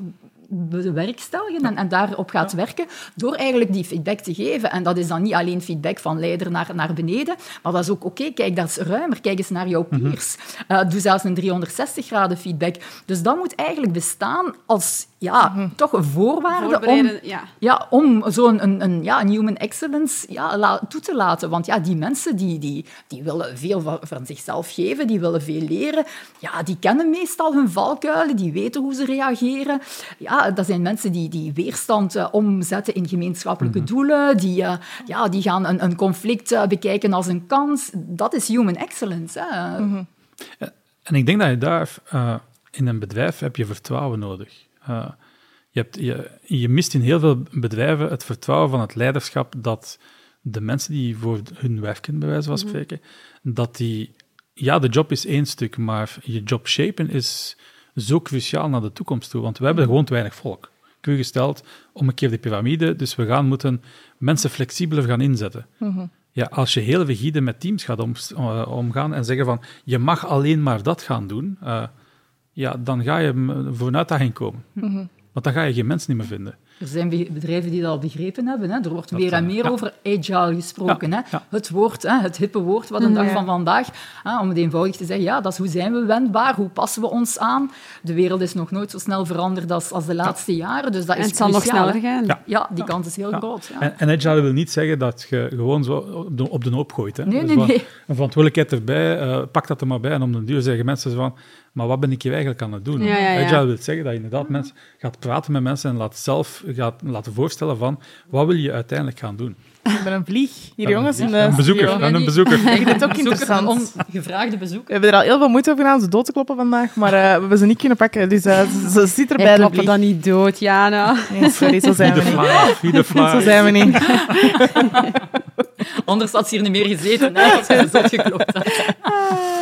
bewerkstelligen en, en daarop gaat werken door eigenlijk die feedback te geven. En dat is dan niet alleen feedback van leider naar, naar beneden, maar dat is ook, oké, kijk, dat is ruimer. Kijk eens naar jouw mhm. peers. Uh, doe zelfs een 360 graden feedback. Dus dat moet eigenlijk bestaan als ja, mhm. toch een voorwaarde om, ja. ja om zo'n een, een, ja, een human excellence ja, toe te laten. Want ja, die mensen die, die, die willen veel van, van zichzelf geven, die willen veel leren. Ja, die kennen meestal hun valkuilen, die weten hoe ze reageren. Ja, dat zijn mensen die, die weerstand uh, omzetten in gemeenschappelijke mhm. doelen. Die, uh, ja, die gaan een, een conflict uh, bekijken als een kans. Dat is human excellence. Hè. Mm En ik denk dat je daar in een bedrijf heb je vertrouwen nodig. Uh, je, hebt, je, je, mist in heel veel bedrijven het vertrouwen van het leiderschap dat de mensen die voor hun werken, bij wijze van mhm. spreken, dat die... Ja, de job is één stuk, maar je job shapen is zo cruciaal naar de toekomst toe, want we hebben mhm. gewoon te weinig volk. Ik gesteld om een keer de piramide, dus we gaan moeten mensen flexibeler gaan inzetten. Mhm. Ja, als je heel rigide met teams gaat om, uh, omgaan en zeggen van je mag alleen maar dat gaan doen, uh, ja, dan ga je voor een uitdaging komen. Mm Want dan ga je geen mensen niet meer vinden. Er zijn bedrijven die dat al begrepen hebben. Hè. Er wordt meer en meer over agile gesproken. hè. Het woord, hè, het hippe woord wat een dag van vandaag, hè, om het eenvoudig te zeggen, ja, dat is hoe zijn we wendbaar, hoe passen we ons aan. De wereld is nog nooit zo snel veranderd als, als de laatste jaren, dus dat is En het zal nog sneller gaan. Ja, die kans is heel groot. En, en, agile wil niet zeggen dat je gewoon zo op de, op de hoop gooit. Hè. Nee, dus nee, nee. Een verantwoordelijkheid erbij, uh, pak dat er maar bij en om de duur zeggen mensen van maar wat ben ik hier eigenlijk aan het doen? Ja, ja, Agile wil zeggen dat je inderdaad mensen gaat praten met mensen en laat zelf gaat laten voorstellen van wat wil je uiteindelijk gaan doen. Ik ben een vlieg. Hier, jongens. Een, een bezoeker. een bezoeker. Ik vind het ook interessant. Ongevraagde bezoek. We hebben er al heel veel moeite over gedaan ze dood te kloppen vandaag, maar uh, we hebben ze niet kunnen pakken. Dus uh, ze, ze zit erbij. We kloppen dan niet dood, Jana. Nee, sorry, zo zijn we niet. Zo zijn we niet. Anders had ze hier niet meer gezeten, hè, als ze zot geklopt had. [LAUGHS]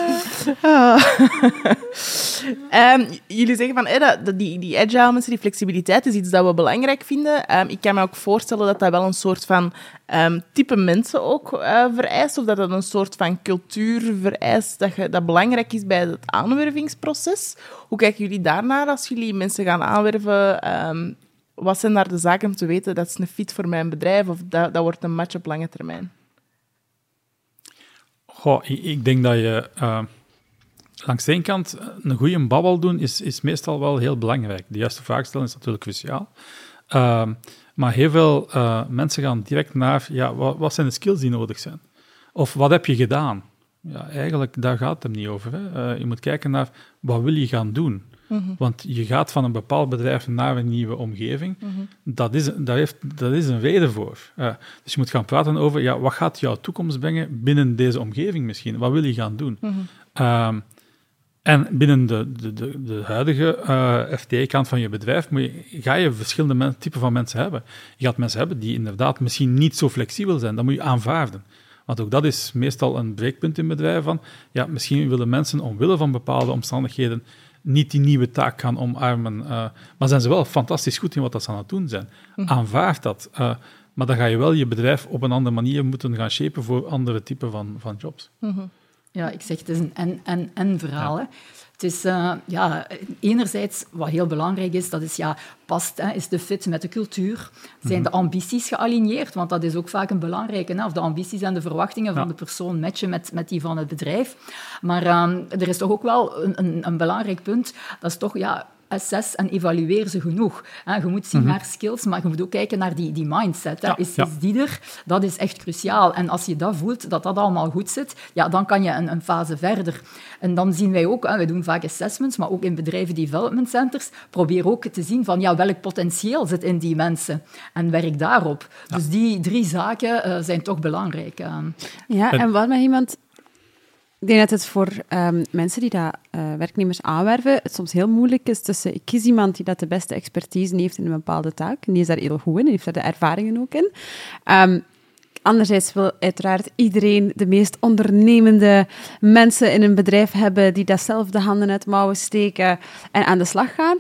Um, [LAUGHS] jullie zeggen van, hey, dat, die, die agile mensen, die flexibiliteit is iets dat we belangrijk vinden. Um, ik kan me ook voorstellen dat dat wel een soort van um, type mensen ook uh, vereist, of dat dat een soort van cultuur vereist dat, je, dat belangrijk is bij het aanwervingsproces. Hoe kijken jullie daarnaar als jullie mensen gaan aanwerven? wat zijn daar de zaken om te weten dat is een fit voor mijn bedrijf of dat, dat wordt een match op lange termijn? Goh, ik, denk dat je langs de ene kant een goede babbel doen is, is meestal wel heel belangrijk. De juiste vraag stellen is natuurlijk cruciaal. Uh, maar heel veel uh, mensen gaan direct naar, ja, wat, wat, zijn de skills die nodig zijn? Of wat heb je gedaan? Ja, eigenlijk, daar gaat het hem niet over. Hè. je moet kijken naar, wat wil je gaan doen? Mhm. Want je gaat van een bepaald bedrijf naar een nieuwe omgeving. Mhm. dat, is, dat, heeft, dat is een reden voor. Dus je moet gaan praten over ja, wat gaat jouw toekomst brengen binnen deze omgeving misschien? Wat wil je gaan doen? Ehm, en binnen de, de, de, de huidige uh, eh, FTE-kant van je bedrijf moet je, ga je verschillende typen van mensen hebben. Je gaat mensen hebben die inderdaad misschien niet zo flexibel zijn. Dat moet je aanvaarden. Want ook dat is meestal een breekpunt in bedrijven van, ja, misschien willen mensen omwille van bepaalde omstandigheden niet die nieuwe taak gaan omarmen. Uh, maar zijn ze wel fantastisch goed in wat dat ze aan het doen zijn. Mhm. Aanvaard dat. Uh, maar dan ga je wel je bedrijf op een andere manier moeten gaan shapen voor andere typen van, van jobs. Mhm. Ja, ik zeg, het is een en-en-en verhaal. Het is uh, ja, enerzijds wat heel belangrijk is, dat is ja, past, hè, is de fit met de cultuur. Zijn de mhm. ambities gealigneerd? Want dat is ook vaak een belangrijke. Hè? Of de ambities en de verwachtingen van de persoon matchen met, met die van het bedrijf. Maar uh, er is toch ook wel een, een, een belangrijk punt. Dat is toch ja, assess en evalueer ze genoeg. Je moet zien mhm. naar skills, maar je moet ook kijken naar die, die mindset. Is, is, die er? Dat is echt cruciaal. En als je dat voelt, dat dat allemaal goed zit, ja, dan kan je een, een fase verder. En dan zien wij ook, wij doen vaak assessments, maar ook in bedrijven development centers, probeer ook te zien van ja, welk potentieel zit in die mensen en werk daarop. Dus die drie zaken uh, zijn toch belangrijk. Uh. Ja, en wat met iemand ik denk dat het voor um, mensen die dat, uh, werknemers aanwerven, het soms heel moeilijk is tussen ik kies iemand die dat de beste expertise heeft in een bepaalde taak, en die is daar heel goed in, en heeft daar de ervaringen ook in. Um, anderzijds wil uiteraard iedereen de meest ondernemende mensen in een bedrijf hebben die dat zelf de handen uit mouwen steken en aan de slag gaan.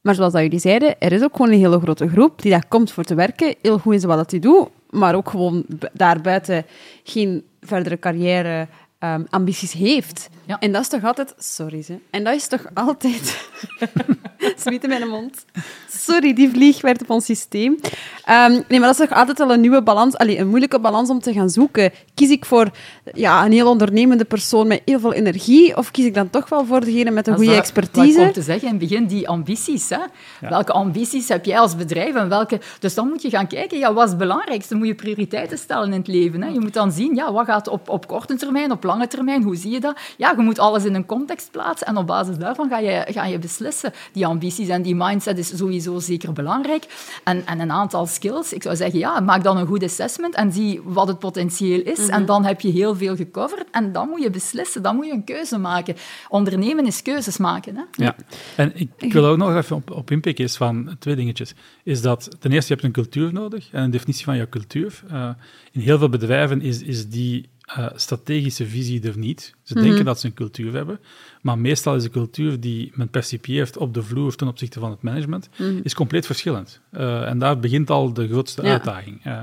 Maar zoals dat jullie zeiden, er is ook gewoon een hele grote groep die daar komt voor te werken, heel goed in wat hij doet, maar ook gewoon daarbuiten geen verdere carrière Ehm, ambities heeft. En dat is toch altijd... Sorry, ze. En dat is toch altijd... [LAUGHS] Smiet in mijn mond. Sorry, die vlieg werd op ons systeem. Ehm, nee, maar dat is toch altijd wel een nieuwe balans, allee, een moeilijke balans om te gaan zoeken. Kies ik voor ja, een heel ondernemende persoon met heel veel energie, of kies ik dan toch wel voor degene met een goede expertise? Om te zeggen in het begin, die ambities. Hè? Welke ambities heb jij als bedrijf? En welke... Dus dan moet je gaan kijken, ja, wat is het belangrijkste? Moet je prioriteiten stellen in het leven. Hè? Je moet dan zien, ja, wat gaat op, op korte termijn, op lange termijn, hoe zie je dat? Ja, je moet alles in een context plaatsen en op basis daarvan ga je, ga je beslissen. Die ambities en die mindset is sowieso zeker belangrijk. En, en een aantal skills. Ik zou zeggen, ja, maak dan een goed assessment en zie wat het potentieel is. En mhm. dan heb je heel veel gecoverd en dan moet je beslissen, dan moet je een keuze maken. Ondernemen is keuzes maken. Hè? Ja, en ik, ik wil ook nog even op, op inpikken is van twee dingetjes. Is dat ten eerste, je hebt een cultuur nodig en een definitie van je cultuur. Uh, in heel veel bedrijven is, is die uh, strategische visie er niet. Ze denken mhm. dat ze een cultuur hebben, maar meestal is de cultuur die men percipieert op de vloer ten opzichte van het management, mhm. is compleet verschillend. Uh, en daar begint al de grootste uitdaging. Uh,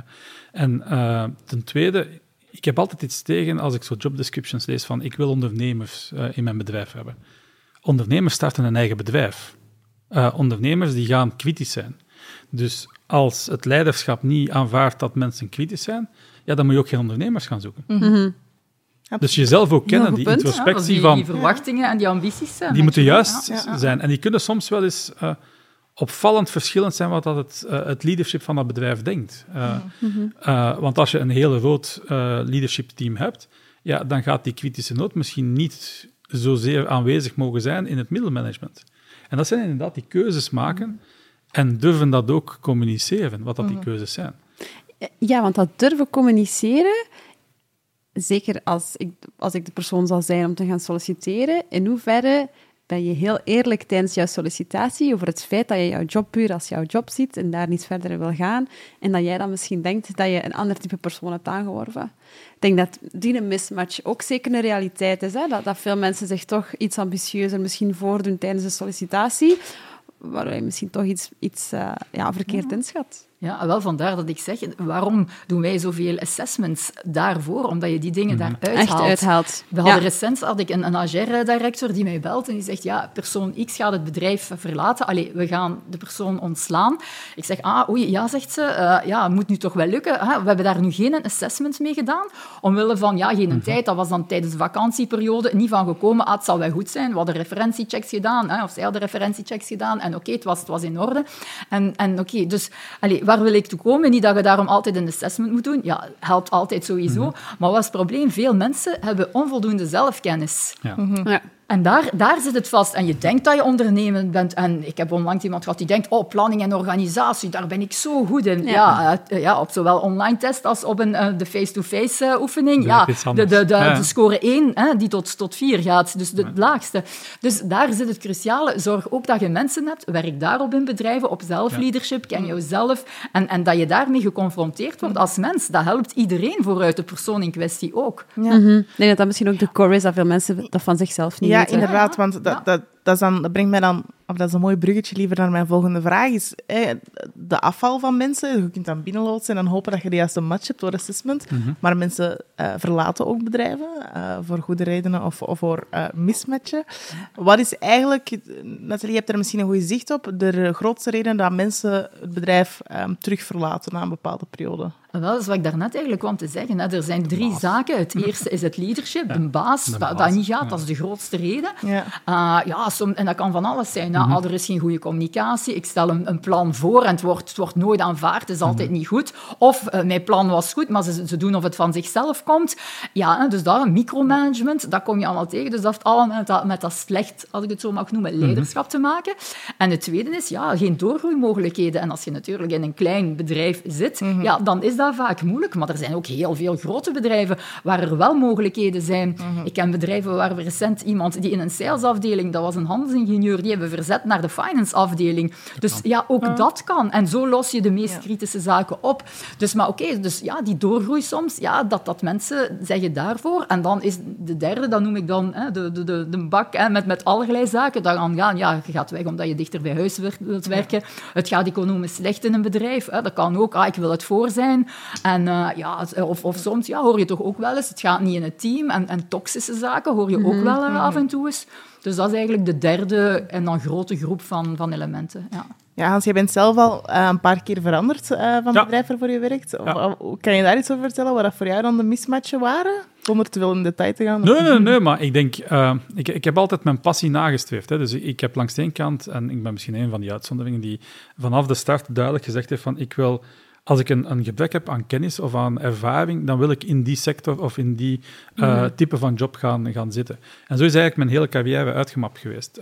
en ten tweede, ik heb altijd iets tegen als ik zo job descriptions lees van ik wil ondernemers in mijn bedrijf hebben. Ondernemers starten een eigen bedrijf. ondernemers die gaan kritisch zijn. Dus als het leiderschap niet aanvaardt dat mensen kritisch zijn, ja, dan moet je ook geen ondernemers gaan zoeken. Mm Dus jezelf ook kennen, die introspectie die, van... Die verwachtingen en die ambities zijn. Die moeten juist zijn. En die kunnen soms wel eens uh, opvallend verschillend zijn wat dat het, uh, het leadership van dat bedrijf denkt. Uh, want als je een heel rood leadership team hebt, ja, dan gaat die kritische noot misschien niet zozeer aanwezig mogen zijn in het middelmanagement. En dat zijn inderdaad die keuzes maken en durven dat ook communiceren, wat dat die keuzes zijn. Ja, want dat durven communiceren, zeker als ik, als ik de persoon zal zijn om te gaan solliciteren, in hoeverre ben je heel eerlijk tijdens jouw sollicitatie over het feit dat je jouw job puur als jouw job ziet en daar niet verder wil gaan en dat jij dan misschien denkt dat je een ander type persoon hebt aangeworven. Ik denk dat die een mismatch ook zeker een realiteit is. Hè? Dat, dat veel mensen zich toch iets ambitieuzer misschien voordoen tijdens de sollicitatie, waar je misschien toch iets, iets uh, ja, verkeerd inschat. Ja, wel vandaar dat ik zeg, waarom doen wij zoveel assessments daarvoor? Omdat je die dingen daar uithaalt. Echt uithaalt. We hadden recent had ik een, een agère-director die mij belt en die zegt, ja, persoon X gaat het bedrijf verlaten. Allee, we gaan de persoon ontslaan. Ik zeg, ah, oei, ja, zegt ze, uh, ja, moet nu toch wel lukken. Hè? We hebben daar nu geen assessment mee gedaan, omwille van, ja, geen mhm. tijd. Dat was dan tijdens de vakantieperiode niet van gekomen, ah, het zal wel goed zijn. We hadden referentiechecks gedaan, hè? of zij hadden referentiechecks gedaan, en oké, het, was, het was in orde. En, en oké, dus, allee, waar wil ik toe komen? Niet dat je daarom altijd een assessment moet doen. Ja, helpt altijd sowieso. Mhm. Maar wat is het probleem? Veel mensen hebben onvoldoende zelfkennis. Ja. Mhm. ja. En daar, daar zit het vast. En je denkt dat je ondernemend bent. En ik heb onlangs iemand gehad die denkt, oh, planning en organisatie, daar ben ik zo goed in. Ja, ja, ja op zowel online test als op een, uh, de face-to-face uh, oefening. Ja, de, de, de, de, score 1, hè, die tot, tot 4 gaat. Dus de laagste. Dus daar zit het cruciale. Zorg ook dat je mensen hebt. Werk daarop in bedrijven, op zelfleadership. Ken jezelf. En, en dat je daarmee geconfronteerd wordt als mens. Dat helpt iedereen vooruit, de persoon in kwestie ook. Ja. Mm -hmm. Nee, dat dat misschien ook de core is dat veel mensen dat van zichzelf niet ja, inderdaad, want dat, dat, dat, dan, dat brengt mij dan, of dat is een mooi bruggetje liever naar mijn volgende vraag, is hè, de afval van mensen. Je kunt dan binnenloodsen en dan hopen dat je de juiste match hebt door assessment. Mhm. Maar mensen uh, verlaten ook bedrijven, uh, voor goede redenen of, of voor uh, mismatchen. Wat is eigenlijk, Nathalie, je hebt er misschien een goede zicht op, de grootste reden dat mensen het bedrijf um, terug verlaten na een bepaalde periode? Wel, dat is wat ik daarnet eigenlijk kwam te zeggen. Hè. Er zijn drie zaken. Het eerste is het leadership, ja. de baas. Dat, dat, niet gaat, dat is de grootste reden. Ja. Uh, ja som, en dat kan van alles zijn. Mm -hmm. er is geen goede communicatie. Ik stel een, een, plan voor en het wordt, het wordt nooit aanvaard. Het is altijd mm -hmm. niet goed. Of uh, mijn plan was goed, maar ze, ze doen of het van zichzelf komt. Ja, dus daar, micromanagement, dat kom je allemaal tegen. Dus dat heeft allemaal met dat, met dat slecht, als ik het zo mag noemen, mhm. leiderschap te maken. En het tweede is, ja, geen doorgroeimogelijkheden. En als je natuurlijk in een klein bedrijf zit, mm -hmm. ja, dan is dat vaak moeilijk. Maar er zijn ook heel veel grote bedrijven waar er wel mogelijkheden zijn. Mhm. Ik ken bedrijven waar we recent iemand die in een salesafdeling, dat was een handelsingenieur, die hebben verzet naar de finance-afdeling. Dus ja, ook dat kan. En zo los je de meest kritische zaken op. Dus, maar oké, dus ja, die doorgroei soms, ja, dat, dat mensen zeggen daarvoor. En dan is de derde, dat noem ik dan hè, de, de, de, de bak hè, met, met allerlei zaken. Dan gaan gaan, ja, je gaat weg omdat je dichter bij huis wilt werken. Het gaat economisch slecht in een bedrijf. Hè. Dat kan ook, ah, ik wil het voor zijn. En, uh, ja, of, of soms ja, hoor je toch ook wel eens, het gaat niet in het team. En, en toxische zaken hoor je ook mhm. wel uh, af en toe eens. Dus dat is eigenlijk de derde en dan grote groep van, van elementen. Ja. Ja, Hans, je bent zelf al uh, een paar keer veranderd uh, van ja. bedrijf waarvoor je werkt. Ja. Kan je daar iets over vertellen, wat dat voor jou dan de mismatchen waren? Zonder te veel in detail te gaan. Nee, nee, nee, maar ik denk... Uh, ik, ik heb altijd mijn passie nagestreefd. Hè. Dus ik heb langs de ene kant, en ik ben misschien een van die uitzonderingen, die vanaf de start duidelijk gezegd heeft van ik wil... Als ik een, een gebrek heb aan kennis of aan ervaring, dan wil ik in die sector of in die mm. type van job gaan, gaan zitten. En zo is eigenlijk mijn hele carrière uitgemapt geweest.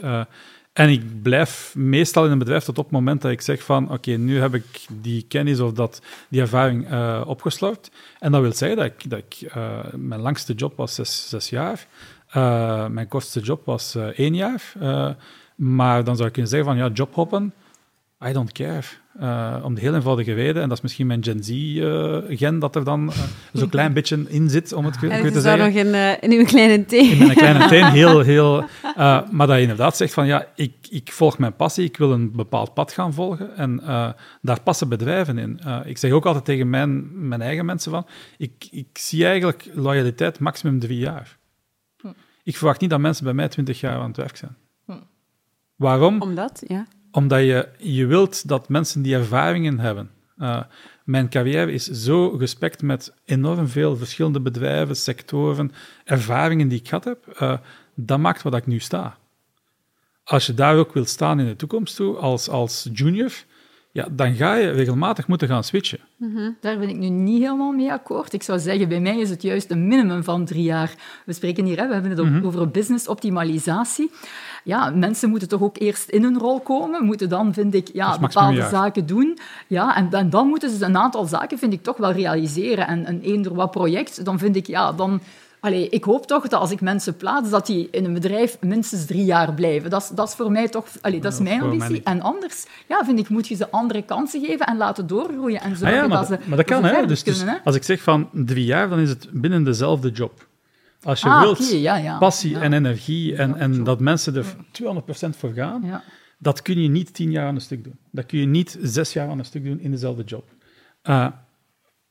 En ik blijf meestal in een bedrijf tot op het moment dat ik zeg van oké, nu heb ik die kennis of dat, die ervaring uh, opgesloopt. En dat wil zeggen dat ik, dat ik uh, mijn langste job was zes, zes jaar. Uh, mijn kortste job was één jaar. maar dan zou ik kunnen zeggen van ja, jobhoppen, I don't care. Uh, om de heel eenvoudige reden, en dat is misschien mijn Gen Z-gen, uh, dat er dan uh, zo'n klein beetje in zit, om het goed te zeggen. nog in, in uw kleine teen. In mijn kleine teen, [LAUGHS] heel, heel... maar dat je inderdaad zegt van, ja, ik, ik volg mijn passie, ik wil een bepaald pad gaan volgen, en daar passen bedrijven in. ik zeg ook altijd tegen mijn, mijn eigen mensen van, ik, ik zie eigenlijk loyaliteit maximum drie jaar. Hm. Ik verwacht niet dat mensen bij mij twintig jaar aan het werk zijn. Hm. Waarom? Omdat, ja omdat je, je wilt dat mensen die ervaringen hebben. Uh, mijn carrière is zo gespekt met enorm veel verschillende bedrijven, sectoren, ervaringen die ik gehad heb. Uh, dat maakt wat ik nu sta. Als je daar ook wilt staan in de toekomst toe, als, als junior, ja, dan ga je regelmatig moeten gaan switchen. Mm -hmm. Daar ben ik nu niet helemaal mee akkoord. Ik zou zeggen, bij mij is het juist een minimum van drie jaar. We spreken hier, hè, we hebben het mm -hmm. over business optimalisatie ja, mensen moeten toch ook eerst in hun rol komen, moeten dan, vind ik, ja, bepaalde zaken doen. Ja, en, en, dan moeten ze een aantal zaken, vind ik, toch wel realiseren. En een eender wat project, dan vind ik, ja, dan... Allee, ik hoop toch dat als ik mensen plaats, dat die in een bedrijf minstens drie jaar blijven. Dat is, dat is voor mij toch... Allee, dat is mijn ambitie. En anders, ja, vind ik, moet je ze andere kansen geven en laten doorgroeien. En zorgen ah ja, maar, dat ze maar dat kan, hè. Dus, dus als ik zeg van drie jaar, dan is het binnen dezelfde job. Als je ah, wilt okay, ja, ja. passie ja. en energie en, en dat mensen er 200% voor gaan, dat kun je niet tien jaar aan een stuk doen. Dat kun je niet zes jaar aan een stuk doen in dezelfde job. Uh,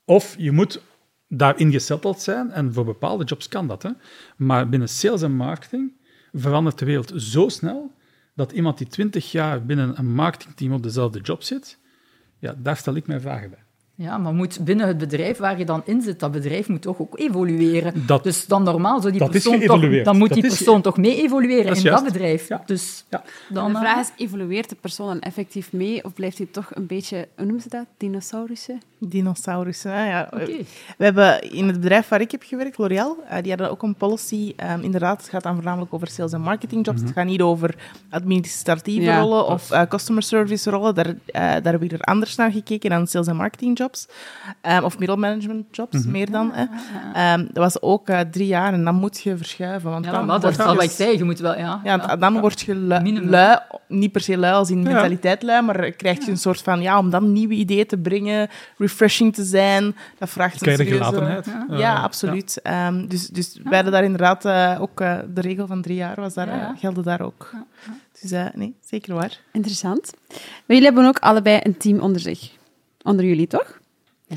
of je moet daarin gesetteld zijn, en voor bepaalde jobs kan dat. Hè. Maar binnen sales en marketing verandert de wereld zo snel dat iemand die 20 jaar binnen een marketingteam op dezelfde job zit, ja, daar stel ik mij vragen bij. Ja, maar moet binnen het bedrijf waar je dan in zit, dat bedrijf moet toch ook evolueren. Dat, dus dan normaal zou die persoon toch, dan moet dat die persoon toch mee evolueren in juist. dat bedrijf. Ja. Dus ja. dan, de vraag is, evolueert de persoon dan effectief mee of blijft hij toch een beetje, hoe noemen ze dat, dinosaurussen? Dinosaurussen, ja. Okay. We hebben in het bedrijf waar ik heb gewerkt, L'Oréal, uh, die hadden ook een policy. Um, inderdaad, het gaat dan voornamelijk over sales en marketing jobs. Mm -hmm. Het gaat niet over administratieve ja, rollen of uh, customer service rollen. Daar, uh, daar hebben we er anders naar gekeken dan sales en marketing jobs. Um, of middelmanagement jobs, mm -hmm. meer dan. Hè. Um, dat was ook uh, drie jaar en dan moet je verschuiven. Want ja, dan maar dat is wat ik zei, je moet wel... Ja, ja, ja dan word je lui, lui, niet per se lui als in mentaliteit lui, maar krijg je een soort van, ja, om dan nieuwe ideeën te brengen, refreshing te zijn, dat vraagt een serieuze... gelatenheid. Ja, ja absoluut. Um, dus dus wij hadden daar inderdaad uh, ook, uh, de regel van drie jaar was daar, uh, gelde daar ook. Dus uh, nee, zeker waar. Interessant. Maar jullie hebben ook allebei een team onder zich. Onder jullie, toch? Ja.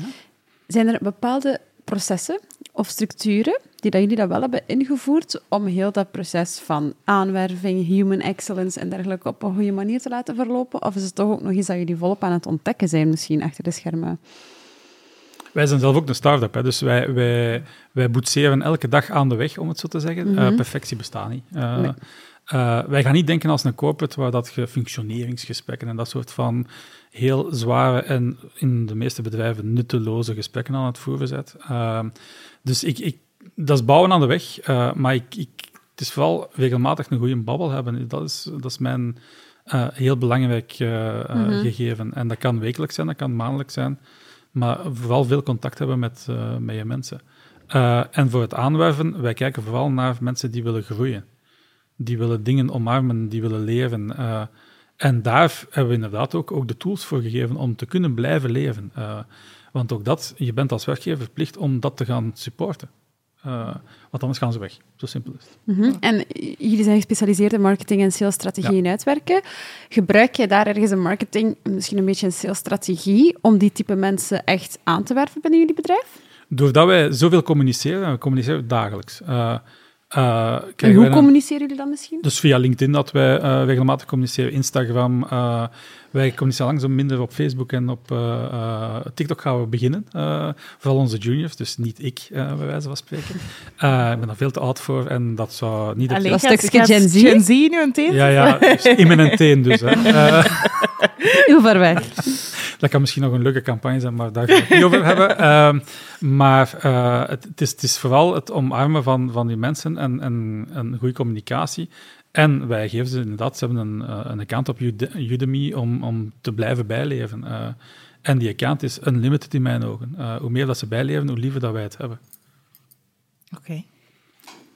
Zijn er bepaalde processen of structuren die dat jullie dat wel hebben ingevoerd om heel dat proces van aanwerving, human excellence en dergelijke op een goede manier te laten verlopen? Of is het toch ook nog iets dat jullie volop aan het ontdekken zijn, misschien achter de schermen? Wij zijn zelf ook een start-up, hè, dus wij, wij, wij boetseren elke dag aan de weg, om het zo te zeggen. Mm -hmm. uh, perfectie bestaat niet. Uh, nee. uh, wij gaan niet denken als een corporate waar dat functioneringsgesprekken en dat soort van heel zware en in de meeste bedrijven nutteloze gesprekken aan het voeren bent. dus ik, ik, dat is bouwen aan de weg, maar ik, ik, het is vooral regelmatig een goede babbel hebben. Dat is, dat is mijn heel belangrijk mm -hmm. gegeven. En dat kan wekelijks zijn, dat kan maandelijks zijn maar vooral veel contact hebben met, met je mensen. En voor het aanwerven, wij kijken vooral naar mensen die willen groeien. Die willen dingen omarmen, die willen leven. En daar hebben we inderdaad ook, ook de tools voor gegeven om te kunnen blijven leven. want ook dat, je bent als werkgever verplicht om dat te gaan supporten. Uh, want anders gaan ze weg. Zo simpel is het. Mm -hmm. En jullie zijn gespecialiseerd in marketing en salesstrategie ja. uitwerken. Gebruik je daar ergens een marketing, misschien een beetje een salesstrategie, om die type mensen echt aan te werven binnen jullie bedrijf? Doordat wij zoveel communiceren, en we communiceren dagelijks. Uh, Uh, en hoe communiceren jullie dan misschien? Dus via LinkedIn dat wij uh, regelmatig communiceren, Instagram. Uh, wij communiceren langzaam minder op Facebook en op TikTok gaan we beginnen. vooral onze juniors, dus niet ik, bij wijze van spreken. ik ben daar veel te oud voor en dat zou niet... Alleen, dat stukje Gen Z? Gen Z nu een teen? Ja, ja, [LAUGHS] dus een teen dus. Hè. Heel ver weg. Dat kan misschien nog een leuke campagne zijn, maar daar gaan we het niet over hebben. Uh, [LAUGHS] maar uh, het, het, is, het, is, vooral het omarmen van, van die mensen en, en, en goede communicatie. En wij geven ze inderdaad, ze hebben een, uh, een account op Udemy om, om te blijven bijleven. Uh, en die account is unlimited in mijn ogen. hoe meer dat ze bijleven, hoe liever dat wij het hebben. Oké.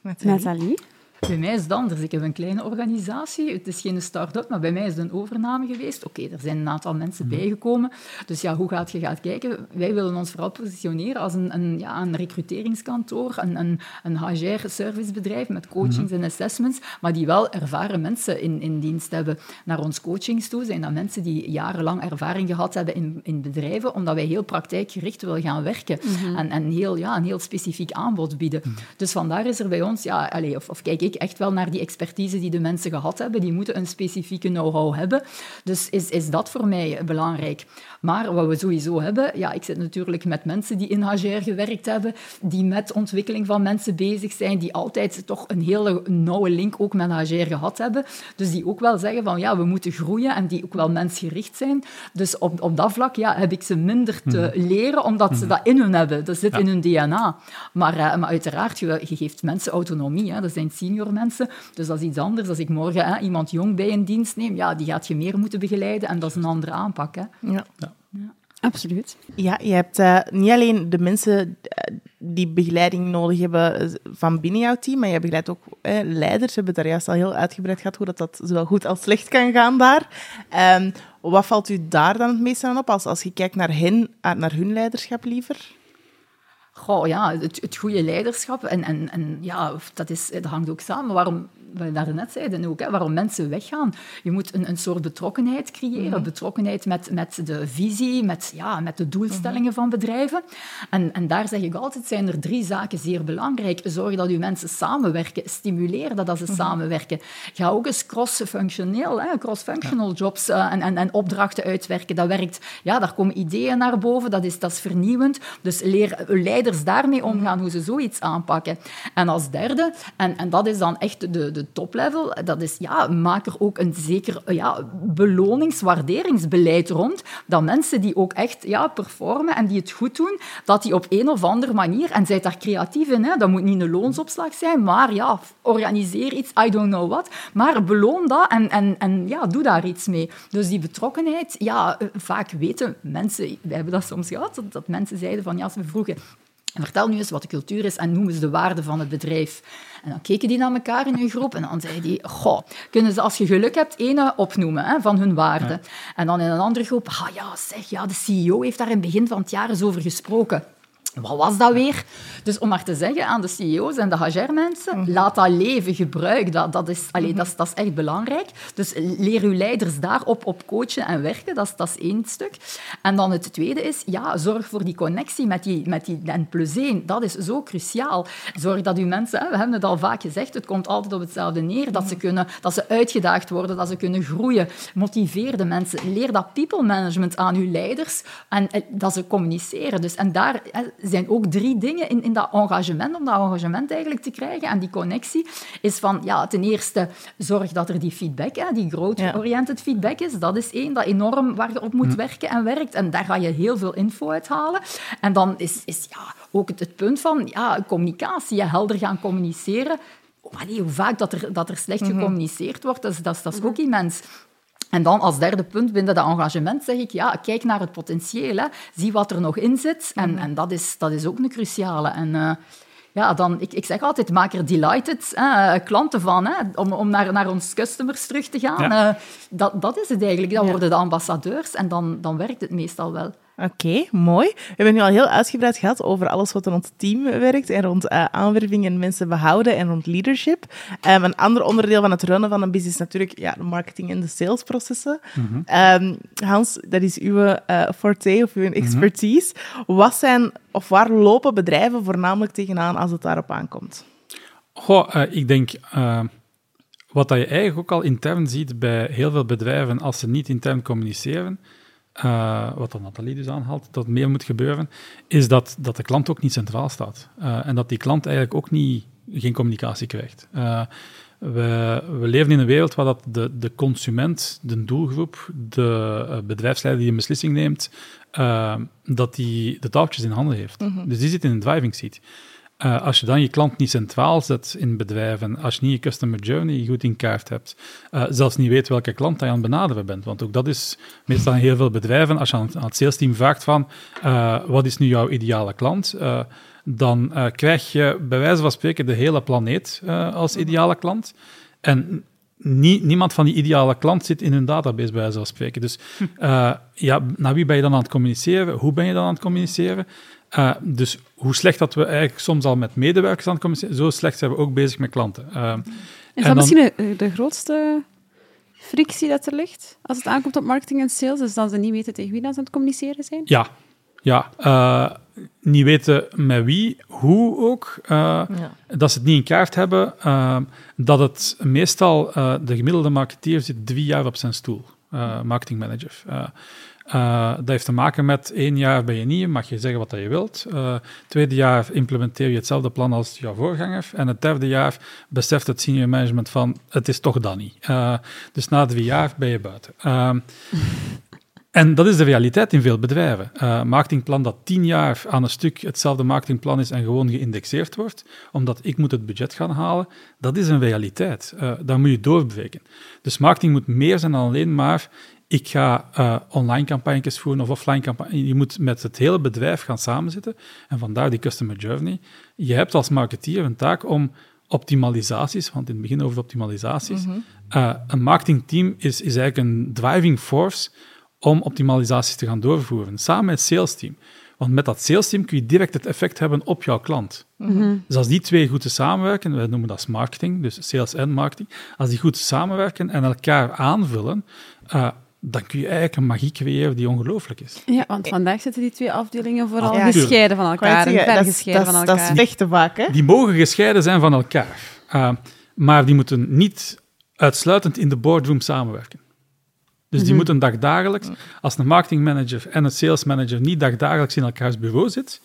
Okay. Nathalie? Bij mij is het anders. Ik heb een kleine organisatie. Het is geen start-up, maar bij mij is het een overname geweest. Oké, er zijn een aantal mensen mhm. bijgekomen. Dus ja, hoe gaat je gaat kijken? Wij willen ons vooral positioneren als een, een, ja, een recruteringskantoor, een, een, een HR-servicebedrijf met coachings mhm. en assessments, maar die wel ervaren mensen in, in dienst hebben. Naar ons coachings toe zijn dat mensen die jarenlang ervaring gehad hebben in, in bedrijven, omdat wij heel praktijkgericht willen gaan werken mhm. en, en heel, ja, een heel specifiek aanbod bieden. Dus vandaar is er bij ons, ja, allez, of, of kijk ik echt wel naar die expertise die de mensen gehad hebben. Die moeten een specifieke know-how hebben. Dus is, is dat voor mij belangrijk. Maar wat we sowieso hebben, ja, ik zit natuurlijk met mensen die in HR gewerkt hebben, die met ontwikkeling van mensen bezig zijn, die altijd toch een hele nauwe link ook met HR gehad hebben. Dus die ook wel zeggen van ja, we moeten groeien en die ook wel mensgericht zijn. Dus op, op dat vlak ja, heb ik ze minder te mhm. leren, omdat ze mhm. dat in hun hebben. Dat zit in hun DNA. Maar, uh, maar uiteraard, je, je, geeft mensen autonomie. Hè. Dat zijn senior mensen. Dus dat is iets anders. Als ik morgen hè, iemand jong bij een dienst neem, ja, die gaat je meer moeten begeleiden en dat is een andere aanpak. Hè. Ja. ja. Absoluut. Ja, je hebt uh, niet alleen de mensen uh, die begeleiding nodig hebben eh, van binnen jouw team, maar je begeleidt ook uh, leiders. We hebben daar juist al heel uitgebreid gehad hoe dat, dat zowel goed als slecht kan gaan daar. Um, wat valt u daar dan het meeste aan op als, als je kijkt naar hen, naar hun leiderschap liever? Goh, ja, het, het goede leiderschap. En, en, en ja, dat, is, dat hangt ook samen. Waarom wat je daarnet zeiden ook, hè, waarom mensen weggaan. Je moet een, een soort betrokkenheid creëren. Mhm. Betrokkenheid met, met de visie, met, ja, met de doelstellingen mhm. van bedrijven. En, en daar zeg ik altijd, zijn er drie zaken zeer belangrijk. Zorg dat je mensen samenwerken. Stimuleer dat als ze mhm. samenwerken. Ga ook eens cross-functioneel, cross-functional jobs uh, en, en, en opdrachten uitwerken. Dat werkt. Ja, daar komen ideeën naar boven. Dat is, dat is vernieuwend. Dus leer leiders daarmee omgaan, hoe ze zoiets aanpakken. En als derde, en, en dat is dan echt de, de toplevel, dat is, ja, maak er ook een zeker ja, beloningswaarderingsbeleid rond. Dat mensen die ook echt ja, performen en die het goed doen, dat die op een of andere manier, en zijt daar creatief in, hè, dat moet niet een loonsopslag zijn, maar ja, organiseer iets, I don't know what, maar beloon dat en, en, en ja, doe daar iets mee. Dus die betrokkenheid, ja, vaak weten mensen, wij hebben dat soms gehad, dat, dat mensen zeiden van, ja, ze vroegen en vertel nu eens wat de cultuur is en noem eens de waarde van het bedrijf. En dan keken die naar elkaar in hun groep en dan zeiden die, goh, kunnen ze als je geluk hebt ene opnoemen hè, van hun waarde. En dan in een andere groep, ah ja, zeg, ja, de CEO heeft daar in het begin van het jaar eens over gesproken. Wat was dat weer? Dus om maar te zeggen aan de CEO's en de HR-mensen, mhm. laat dat leven, gebruik dat. Dat is, allee, mhm. dat, is, dat is echt belangrijk. Dus leer uw leiders daarop op coachen en werken. Dat is, dat is één stuk. En dan het tweede is, ja, zorg voor die connectie met die, met die N plus 1. Dat is zo cruciaal. Zorg dat uw mensen, we hebben het al vaak gezegd, het komt altijd op hetzelfde neer, dat ze, mhm. kunnen, dat ze uitgedaagd worden, dat ze kunnen groeien. Motiveer de mensen. Leer dat people management aan uw leiders en eh, dat ze communiceren. Dus, en daar zijn ook drie dingen in, in dat engagement, om dat engagement eigenlijk te krijgen. En die connectie is van, ja, ten eerste, zorg dat er die feedback, hè, die growth-oriented feedback is. Dat is één, dat enorm waar je op moet hm. werken en werkt. En daar ga je heel veel info uithalen. En dan is, is ja, ook het, het punt van ja, communicatie, helder gaan communiceren. Nee, hoe vaak dat er, dat er slecht mhm. gecommuniceerd wordt, dat is, dat, dat is ook mhm. immens. En dan als derde punt binnen dat engagement zeg ik, ja, kijk naar het potentieel. Hè. Zie wat er nog in zit. En, mhm. en dat, is, dat is ook een cruciale. En uh, ja, dan, ik, ik zeg altijd, maak er delighted hè, klanten van. Hè, om, om naar, naar ons customers terug te gaan. Ja. Uh, dat, dat is het eigenlijk. Dan worden de ambassadeurs en dan, dan werkt het meestal wel. Oké, mooi. We hebben nu al heel uitgebreid gehad over alles wat in ons team werkt en rond uh, aanwerving en mensen behouden en rond leadership. Um, een ander onderdeel van het runnen van een business is natuurlijk ja, de marketing en de salesprocessen. Mm um, Hans, dat is uw uh, forte of uw mhm. expertise. Wat zijn of waar lopen bedrijven voornamelijk tegenaan als het daarop aankomt? Goh, uh, ik denk... Wat dat je eigenlijk ook al intern ziet bij heel veel bedrijven als ze niet intern communiceren, uh, wat dan Nathalie dus aanhaalt, dat meer moet gebeuren, is dat, dat de klant ook niet centraal staat. Uh, en dat die klant eigenlijk ook niet, geen communicatie krijgt. Uh, we, we, leven in een wereld waar dat de, de consument, de doelgroep, de bedrijfsleider die een beslissing neemt, dat die de touwtjes in handen heeft. Mm -hmm. Dus die zit in een driving seat. Uh, als je dan je klant niet centraal zet in bedrijven, als je niet je customer journey goed in kaart hebt, uh, zelfs niet weet welke klant je aan het benaderen bent. Want ook dat is meestal in heel veel bedrijven, als je aan, aan het salesteam vraagt van uh, wat is nu jouw ideale klant, dan krijg je bij wijze van spreken de hele planeet als ideale klant. En nie, niemand van die ideale klant zit in hun database, bij wijze van spreken. Dus ja, naar wie ben je dan aan het communiceren? Hoe ben je dan aan het communiceren? Uh, dus hoe slecht dat we eigenlijk soms al met medewerkers aan het communiceren, zo slecht zijn we ook bezig met klanten. Uh, is dat misschien de, de grootste frictie dat er ligt als het aankomt op marketing en sales? Dus dat ze niet weten tegen wie dat ze aan het communiceren zijn? Ja, ja. Uh, niet weten met wie, hoe ook. Ja. Dat ze het niet in kaart hebben. dat het meestal de gemiddelde marketeer zit drie jaar op zijn stoel, marketingmanager. Uh, dat heeft te maken met één jaar ben je niet, mag je zeggen wat dat je wilt. Uh, tweede jaar implementeer je hetzelfde plan als jouw voorganger. En het derde jaar beseft het senior management van het is toch dan niet. Uh, dus na drie jaar ben je buiten. [LAUGHS] en dat is de realiteit in veel bedrijven. Marketingplan dat tien jaar aan een stuk hetzelfde marketingplan is en gewoon geïndexeerd wordt, omdat ik moet het budget gaan halen, dat is een realiteit. daar moet je doorbreken. Dus marketing moet meer zijn dan alleen maar ik ga uh, online campagnes voeren of offline campagnes. Je moet met het hele bedrijf gaan samenzitten. En vandaar die customer journey. Je hebt als marketeer een taak om optimalisaties, want in het begin over optimalisaties. Mm -hmm. uh, een marketingteam is, is eigenlijk een driving force om optimalisaties te gaan doorvoeren, samen met het salesteam. Want met dat salesteam kun je direct het effect hebben op jouw klant. Mm -hmm. Dus als die twee goed samenwerken, wij noemen dat marketing, dus sales en marketing, als die goed samenwerken en elkaar aanvullen, uh, dan kun je eigenlijk een magie creëren die ongelooflijk is. Ja, want vandaag zitten die twee afdelingen vooral ja, gescheiden van elkaar en ver gescheiden van elkaar. Dat is te vaak, hè? Die mogen gescheiden zijn van elkaar. Uh, maar die moeten niet uitsluitend in de boardroom samenwerken. Dus die mm -hmm. moeten dagdagelijks, als een marketingmanager en een salesmanager niet dagdagelijks in elkaars bureau zitten,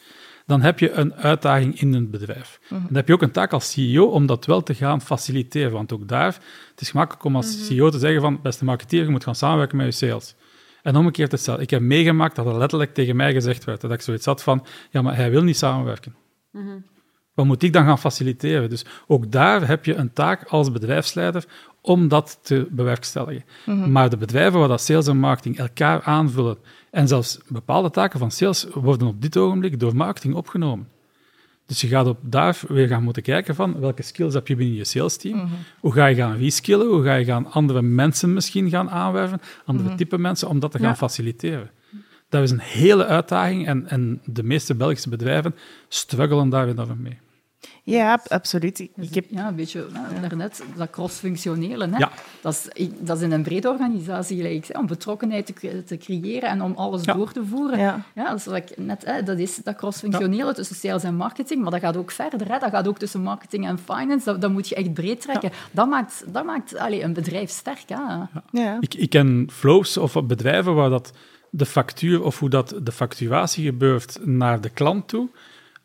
dan heb je een uitdaging in een bedrijf. Mm -hmm. Dan heb je ook een taak als CEO om dat wel te gaan faciliteren, want ook daar, het is gemakkelijk om als -hmm. CEO te zeggen van, beste marketeer, je moet gaan samenwerken met je sales. En omgekeerd hetzelfde. Ik heb meegemaakt dat er letterlijk tegen mij gezegd werd, dat ik zoiets had van, ja, maar hij wil niet samenwerken. Mm -hmm. Wat moet ik dan gaan faciliteren? Dus ook daar heb je een taak als bedrijfsleider om dat te bewerkstelligen. Mhm. Maar de bedrijven waar dat sales en marketing elkaar aanvullen en zelfs bepaalde taken van sales worden op dit ogenblik door marketing opgenomen. Dus je gaat op daar weer gaan moeten kijken van welke skills heb je binnen je sales team. Mm -hmm. Hoe ga je gaan reskillen? Hoe ga je gaan andere mensen misschien gaan aanwerven? Andere mm -hmm. type mensen, om dat te gaan ja. faciliteren. Dat is een hele uitdaging en, en de meeste Belgische bedrijven struggelen daar enorm mee. Ja, absoluut. Ik heb... Ja, een beetje nou, daarnet, dat cross-functionele. Hè? Ja. Dat, is, dat is in een brede organisatie gelijk, om betrokkenheid te, te, creëren en om alles ja. door te voeren. Ja. Ja, dat, is ik net, hè, dat is dat cross-functionele tussen sales en marketing, maar dat gaat ook verder. Hè? Dat gaat ook tussen marketing en finance. Dat, dat moet je echt breed trekken. Dat maakt, dat maakt allez, een bedrijf sterk. Hè? Ja. Ik, ik ken flows of bedrijven waar dat de factuur of hoe dat de facturatie gebeurt naar de klant toe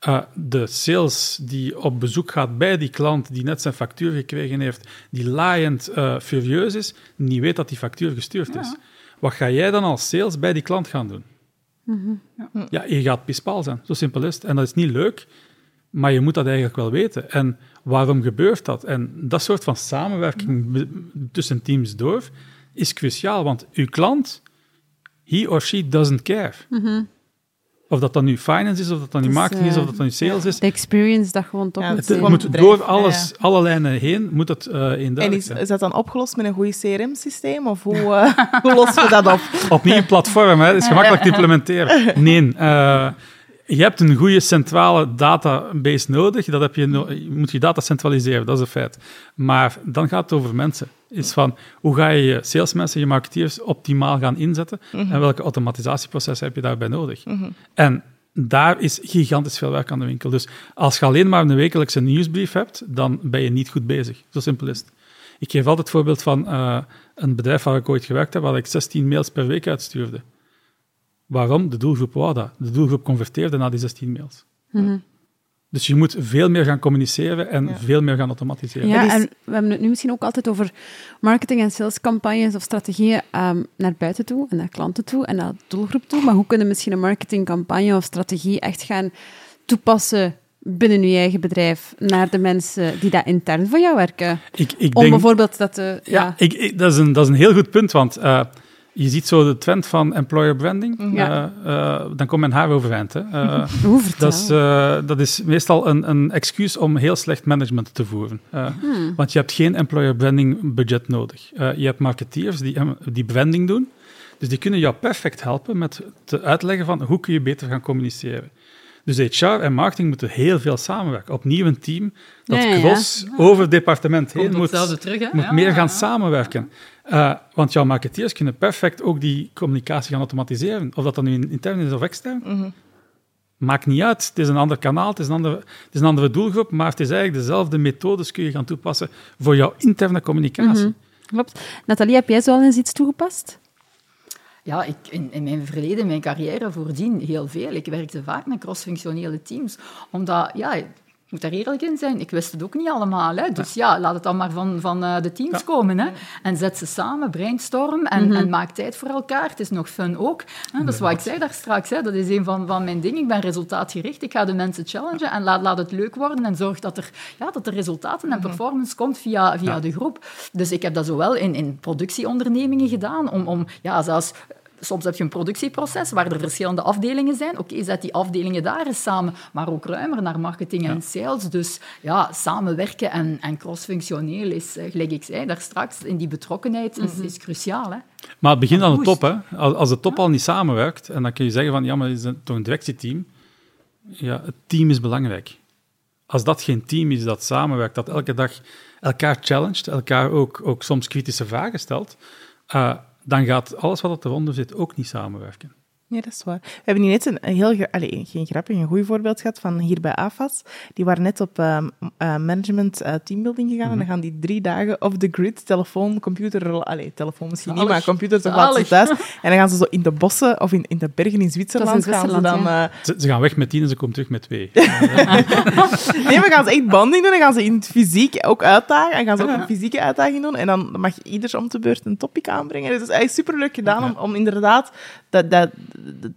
uh, de sales die op bezoek gaat bij die klant die net zijn factuur gekregen heeft, die laaiend uh, furieus is, niet weet dat die factuur gestuurd ja. is. Wat ga jij dan als sales bij die klant gaan doen? Mm -hmm. ja. ja, je gaat pispaal zijn. Zo simpel is het. En dat is niet leuk, maar je moet dat eigenlijk wel weten. En waarom gebeurt dat? En dat soort van samenwerking -hmm. tussen teams door is cruciaal, want uw klant, he or she doesn't care. Mm -hmm. Of dat dan nu finance is, of dat dan nu marketing is, of dat dan nu sales is. De experience dat gewoon toch ja, het, het moet door alles, ja. alle lijnen heen, moet het uh, En is, is, dat dan opgelost met een goed CRM-systeem, of hoe, uh, [LAUGHS] hoe lossen we dat op? Opnieuw een platform, hè. het is gemakkelijk te [LAUGHS] implementeren. Nee, uh, je hebt een goede centrale database nodig. Dat heb je, no je moet je data centraliseren, dat is een feit. Maar dan gaat het over mensen. Is van, hoe ga je je salesmensen, je marketeers optimaal gaan inzetten? Mm -hmm. En welke automatisatieprocessen heb je daarbij nodig? Mm -hmm. En daar is gigantisch veel werk aan de winkel. Dus als je alleen maar een wekelijkse nieuwsbrief hebt, dan ben je niet goed bezig. Zo simpel is het. Ik geef altijd het voorbeeld van uh, een bedrijf waar ik ooit gewerkt heb, waar ik 16 mails per week uitstuurde. Waarom? De doelgroep wou dat. De doelgroep converteerde na die 16 mails. Mm dus je moet veel meer gaan communiceren en veel meer gaan automatiseren. Ja, en we hebben het nu misschien ook altijd over marketing- en salescampagnes of strategieën um, naar buiten toe en naar klanten toe en naar de doelgroep toe. Maar hoe kunnen we misschien een marketingcampagne of strategie echt gaan toepassen binnen je eigen bedrijf naar de mensen die daar intern voor jou werken? Ik, ik Om denk, bijvoorbeeld dat te... Ja, ja. Ik, dat, is een, dat is een heel goed punt, want... Uh, je ziet zo de trend van employer branding. Mhm. Ja. Uh, uh, dan komt men haar overeind. Hè. [LAUGHS] Uh, dat, is, dat is meestal een, een excuus om heel slecht management te voeren. Hmm. Want je hebt geen employer branding budget nodig. je hebt marketeers die, die branding doen. Dus die kunnen jou perfect helpen met te uitleggen van hoe kun je beter gaan communiceren. Dus HR en marketing moeten heel veel samenwerken. Opnieuw een team dat ja, cross over het departement heen moet, terug, moet meer gaan samenwerken. Uh, want jouw marketeers kunnen perfect ook die communicatie gaan automatiseren. Of dat dan nu intern is of extern. Mm -hmm. Maakt niet uit. Het is een ander kanaal, het is een andere, het is een andere doelgroep, maar het is eigenlijk dezelfde methodes kun je gaan toepassen voor jouw interne communicatie. Mm -hmm. Klopt. Nathalie, heb jij zo al eens iets toegepast? Ja, ik, in, in mijn verleden, in mijn carrière voordien, heel veel. Ik werkte vaak met crossfunctionele teams. Omdat, ja, ik moet daar eerlijk in zijn, ik wist het ook niet allemaal. Hè. Dus ja, laat het dan maar van, van uh, de teams komen. Hè. En zet ze samen, brainstorm en, mm -hmm. en, maak tijd voor elkaar. Het is nog fun ook. Hè. Dat is wat ik zei daar straks. Hè. Dat is een van, van mijn dingen. Ik ben resultaatgericht. Ik ga de mensen challengen en laat, laat het leuk worden en zorg dat er, ja, dat er resultaten en performance komt via, via de groep. Dus ik heb dat zowel in, in productieondernemingen gedaan, om, om ja, zelfs soms heb je een productieproces waar er verschillende afdelingen zijn. Oké, zet die afdelingen daar eens samen, maar ook ruimer naar marketing en sales. Dus ja, samenwerken en, en crossfunctioneel is, eh, gelijk ik zei daar straks, in die betrokkenheid is, mhm. is cruciaal. Hè? Maar het begint aan de top. Hè? Als de top al niet samenwerkt, en dan kun je zeggen van, ja, maar het is toch een directieteam. Ja, het team is belangrijk. Als dat geen team is dat samenwerkt, dat elke dag elkaar challenged, elkaar ook, ook soms kritische vragen stelt, uh, dan gaat alles wat eronder zit ook niet samenwerken. Ja, dat is waar. We hebben hier net een heel, allez, geen grappig, een goed voorbeeld gehad van hier bij AFAS. Die waren net op uh, management uh, teambuilding gegaan en dan gaan die drie dagen off the grid, telefoon, computer, allez, telefoon misschien niet, maar computer toch ze thuis. En dan gaan ze zo in de bossen of in, in de bergen in Zwitserland, gaan ze dan... Uh... Ze, ze, gaan weg met tien en ze komen terug met twee. [LAUGHS] nee, maar gaan ze echt banding doen en gaan ze in het fysiek ook uitdagen en gaan ze ook een fysieke uitdaging doen en dan mag ieder om de beurt een topic aanbrengen. Dus dat is eigenlijk superleuk gedaan om, om inderdaad dat, dat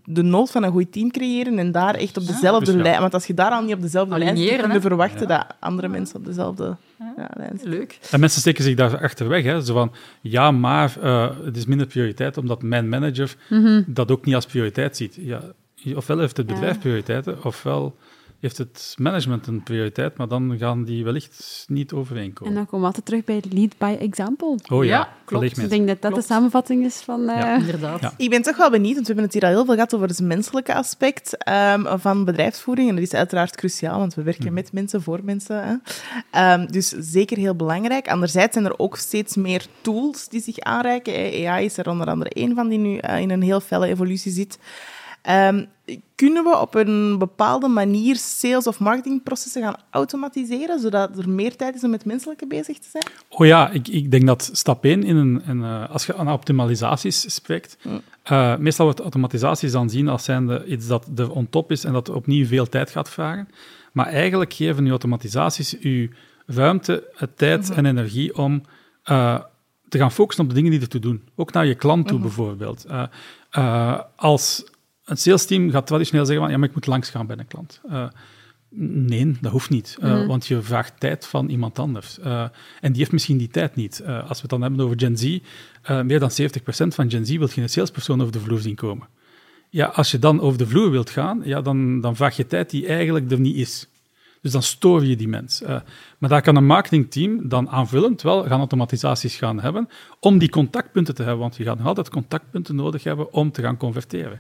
de, nood van een goed team creëren en daar echt op dezelfde lijn... Want als je daar al niet op dezelfde lijn zit, kun je verwachten dat andere mensen op dezelfde ja, lijn zitten. Leuk. En mensen steken zich daar achter weg. Hè. Zo van, ja, maar uh, het is minder prioriteit, omdat mijn manager mm dat ook niet als prioriteit ziet. Ja, ofwel heeft het bedrijf prioriteiten, ofwel heeft het management een prioriteit, maar dan gaan die wellicht niet overeenkomen. En dan komen we altijd terug bij lead by example. Oh ja, ja klopt. Ik denk dat dat de samenvatting is van... Uh... Ja, inderdaad. Ja. Ik ben toch wel benieuwd, want we hebben het hier al heel veel gehad over het menselijke aspect um, van bedrijfsvoering. En dat is uiteraard cruciaal, want we werken hmm. met mensen, voor mensen. Hè. Um, dus zeker heel belangrijk. Anderzijds zijn er ook steeds meer tools die zich aanreiken. AI is er onder andere één van die nu uh, in een heel felle evolutie zit. Um, kunnen we op een bepaalde manier sales- of marketingprocessen gaan automatiseren, zodat er meer tijd is om met menselijke bezig te zijn? Oh ja, ik, ik denk dat stap 1, in een, uh, als je aan optimalisaties spreekt, mm. uh, meestal wordt automatisaties dan zien als zijnde iets dat er on top is en dat opnieuw veel tijd gaat vragen. Maar eigenlijk geven je automatisaties u ruimte, tijd mm -hmm. en energie om uh, te gaan focussen op de dingen die ertoe doen. Ook naar je klant toe, mm -hmm. bijvoorbeeld. als een sales team gaat traditioneel zeggen van ja, maar ik moet langs gaan bij een klant. Uh, nee, dat hoeft niet, uh, mm. want je vraagt tijd van iemand anders. Uh, en die heeft misschien die tijd niet. als we het dan hebben over Gen Z, meer dan 70% van Gen Z wil geen salespersoon over de vloer zien komen. Ja, als je dan over de vloer wilt gaan, ja, dan, dan vraag je tijd die eigenlijk er niet is. Dus dan stoor je die mens. Uh, maar daar kan een marketingteam dan aanvullend wel gaan automatisaties gaan hebben om die contactpunten te hebben, want je gaat nog altijd contactpunten nodig hebben om te gaan converteren.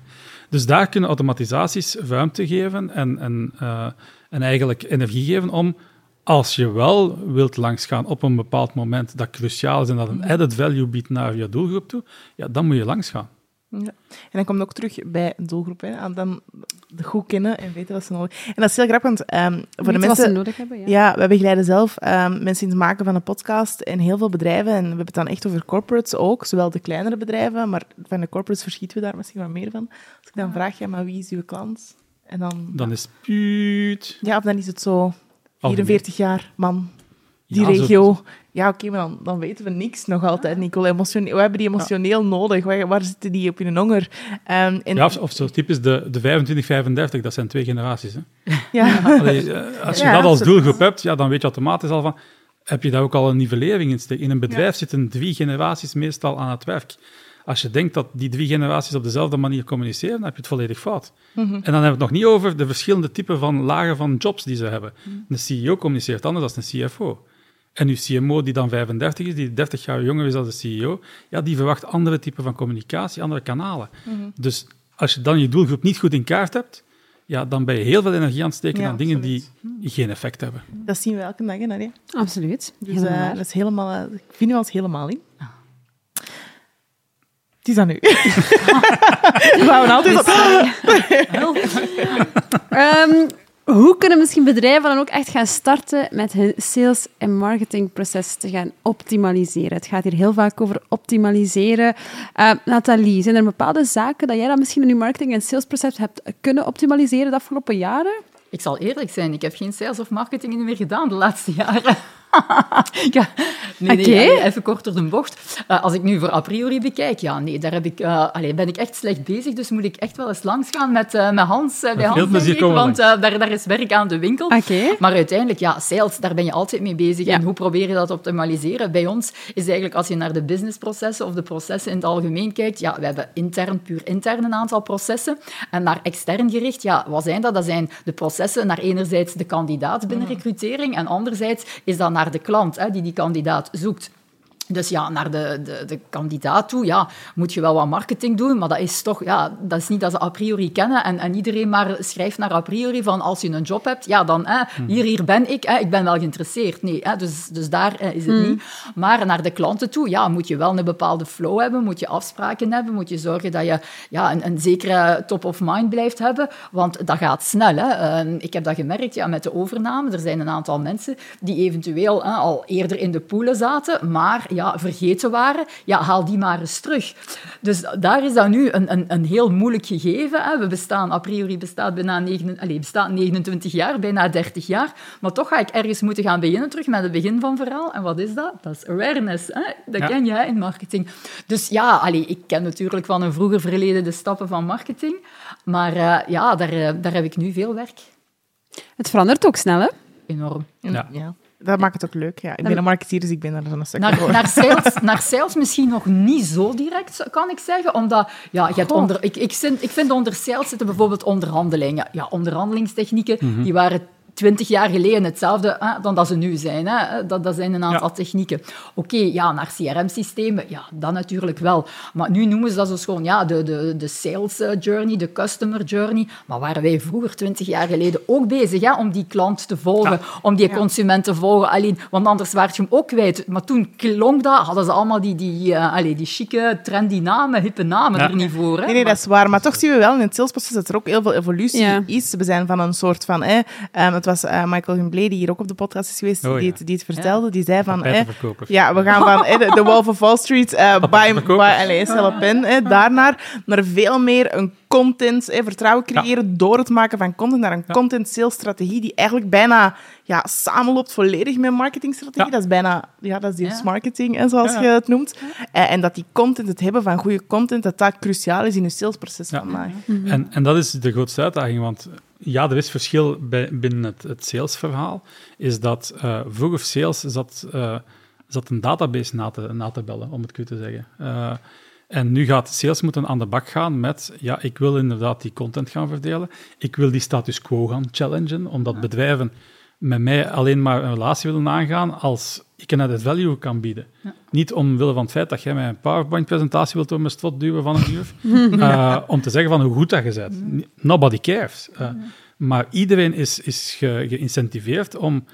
Dus daar kunnen automatisaties ruimte geven en, en, uh, en eigenlijk energie geven om, als je wel wilt langsgaan op een bepaald moment dat cruciaal is en dat een added value biedt naar je doelgroep toe, ja, dan moet je langsgaan. Ja. En dan komt ook terug bij doelgroep. Hè. Dan goed kennen en weten wat ze nodig hebben. En dat is heel grappig, want um, voor de mensen... wat ze nodig hebben, ja. Ja, we begeleiden zelf um, mensen in het maken van een podcast in heel veel bedrijven. En we hebben het dan echt over corporates ook, zowel de kleinere bedrijven, maar van de corporates verschieten we daar misschien wat meer van. Als ik dan vraag, ja, maar wie is uw klant? En dan... Dan is het puut. Ja, of dan is het zo 44 jaar, man, die ja, regio. Zo... Ja, oké, okay, maar dan, dan, weten we niks nog altijd, Nicole. Emotioneel, we hebben die emotioneel ja. nodig. Waar, waar, zitten die op hun honger? Um, en... Ja, of, of, zo typisch de, de 25-35, dat zijn twee generaties. Hè? [LAUGHS] Ja. Allee, eh, als je ja, dat als doelgroep hebt, ja, dan weet je automatisch al van... Heb je daar ook al een nivellering in steken? In een bedrijf zitten drie generaties meestal aan het werk. Als je denkt dat die drie generaties op dezelfde manier communiceren, dan heb je het volledig fout. Mm -hmm. En dan hebben we het nog niet over de verschillende typen van lagen van jobs die ze hebben. Mm. Een CEO communiceert anders dan een CFO. En uw CMO, die dan 35 is, die 30 jaar jonger is dan de CEO, ja, die verwacht andere typen van communicatie, andere kanalen. Mm -hmm. Dus als je dan je doelgroep niet goed in kaart hebt, ja, dan ben je heel veel energie aan het steken ja, aan dingen absoluut. die geen effect hebben. Dat zien we elke dag, hè, Absoluut. Dus uh, dat is helemaal, uh, vinden we ons helemaal in. Het is aan u. [LAUGHS] we houden altijd op. um, [LAUGHS] hoe kunnen misschien bedrijven dan ook echt gaan starten met hun sales- en marketingproces te gaan optimaliseren? Het gaat hier heel vaak over optimaliseren. Uh, Nathalie, zijn er bepaalde zaken dat jij dan misschien in je marketing- en salesproces hebt kunnen optimaliseren de afgelopen jaren? Ik zal eerlijk zijn, ik heb geen sales of marketing meer gedaan de laatste jaren. [LAUGHS] ja, nee, nee, even kort door de bocht. Uh, als ik nu voor a priori bekijk, ja, nee, daar heb ik, uh, allee, ben ik echt slecht bezig, dus moet ik echt wel eens langs gaan met, uh, met Hans, bij Hans, denk ik, want daar, daar is werk aan de winkel. Okay. Maar uiteindelijk, ja, sales, daar ben je altijd mee bezig. Ja. En hoe probeer je dat te optimaliseren? Bij ons is eigenlijk, als je naar de businessprocessen of de processen in het algemeen kijkt, ja, we hebben intern, puur intern een aantal processen. En naar extern gericht, ja, wat zijn dat? Dat zijn de processen naar enerzijds de kandidaat binnen mm. recrutering en anderzijds is dat naar de klant hè, die die kandidaat zoekt. Dus ja, naar de, de, de kandidaat toe ja, moet je wel wat marketing doen, maar dat is toch, ja, dat is niet dat ze a priori kennen en, en iedereen maar schrijft naar a priori van als je een job hebt, ja, dan hè, hier, hier ben ik, hè, ik ben wel geïnteresseerd. Nee, hè, dus, dus daar hè, is het hmm. niet. Maar naar de klanten toe, ja, moet je wel een bepaalde flow hebben, moet je afspraken hebben, moet je zorgen dat je ja, een, een zekere top of mind blijft hebben, want dat gaat snel. Hè. Uh, ik heb dat gemerkt ja, met de overname. Er zijn een aantal mensen die eventueel hè, al eerder in de poelen zaten, maar ja, vergeten waren, ja, haal die maar eens terug. Dus daar is dat nu een, een, een heel moeilijk gegeven. Hè. We bestaan, a priori bestaat bijna 9, allez, bestaat 29 jaar, bijna 30 jaar. Maar toch ga ik ergens moeten gaan beginnen terug met het begin van het verhaal. En wat is dat? Dat is awareness. Hè. Dat ken jij in marketing. Dus ja, allez, ik ken natuurlijk van een vroeger verleden de stappen van marketing. Maar uh, ja, daar, uh, daar heb ik nu veel werk. Het verandert ook snel, hè? Enorm. Ja. ja. Dat maakt het ook leuk. Ja. Ik ben een marketeer, dus ik ben daar een stuk naar, naar, [LAUGHS] sales, naar sales misschien nog niet zo direct, kan ik zeggen. Omdat, ja, je hebt onder, ik, ik, vind, ik vind onder sales zitten bijvoorbeeld onderhandelingen. Ja, onderhandelingstechnieken, mm die waren twintig jaar geleden hetzelfde hè, dan dat ze nu zijn. Hè. Dat, dat zijn een aantal ja. technieken. Oké, okay, ja, naar CRM-systemen, ja, dat natuurlijk wel. Maar nu noemen ze dat zo gewoon ja, de, de, de sales eh, journey, de customer journey. Maar waren wij vroeger, twintig jaar geleden, ook bezig hè, om die klant te volgen, ja. om die consument te volgen. Alleen, want anders werd je hem ook kwijt. Maar toen klonk dat, hadden ze allemaal die, die, uh, allez, die chique, trendy namen, hippe namen er niet voor. Hè. Nee, nee, dat is waar. Maar toch zien we wel in het salesproces dat er ook heel veel evolutie is. We zijn van een soort van... Eh, um, het was uh, Michael Humblé, die hier ook op de podcast is geweest, oh, die, het, die het vertelde. Ja. Die zei van... Eh, ja, we gaan van eh, de Wolf of Wall Street, uh, buy, pen, eh, daarnaar, naar veel meer een content, eh, vertrouwen creëren ja. door het maken van content, naar een ja. content sales strategie die eigenlijk bijna ja, samenloopt volledig met marketingstrategie. Ja. Dat is bijna, ja, dat is die marketing, hè, zoals je het noemt. Uh, en dat die content, het hebben van goede content, dat dat cruciaal is in je salesproces vandaag. Mm -hmm. en, en dat is de grootste uitdaging, want ja, er is verschil bij, binnen het, het salesverhaal. Is dat uh, vroeger sales zat, uh, zat een database na te, na te bellen, om het goed te zeggen. Uh, en nu gaat sales moeten aan de bak gaan met, ja, ik wil inderdaad die content gaan verdelen. Ik wil die status quo gaan challengen, omdat ja. bedrijven met mij alleen maar een relatie willen aangaan als ik een added value kan bieden. Ja. Niet omwille van het feit dat jij mij een PowerPoint-presentatie wilt door mijn strot duwen van een uur, uh, [LAUGHS] om te zeggen van hoe goed dat je bent. Nobody cares. Uh, maar iedereen is, is ge, geïncentiveerd om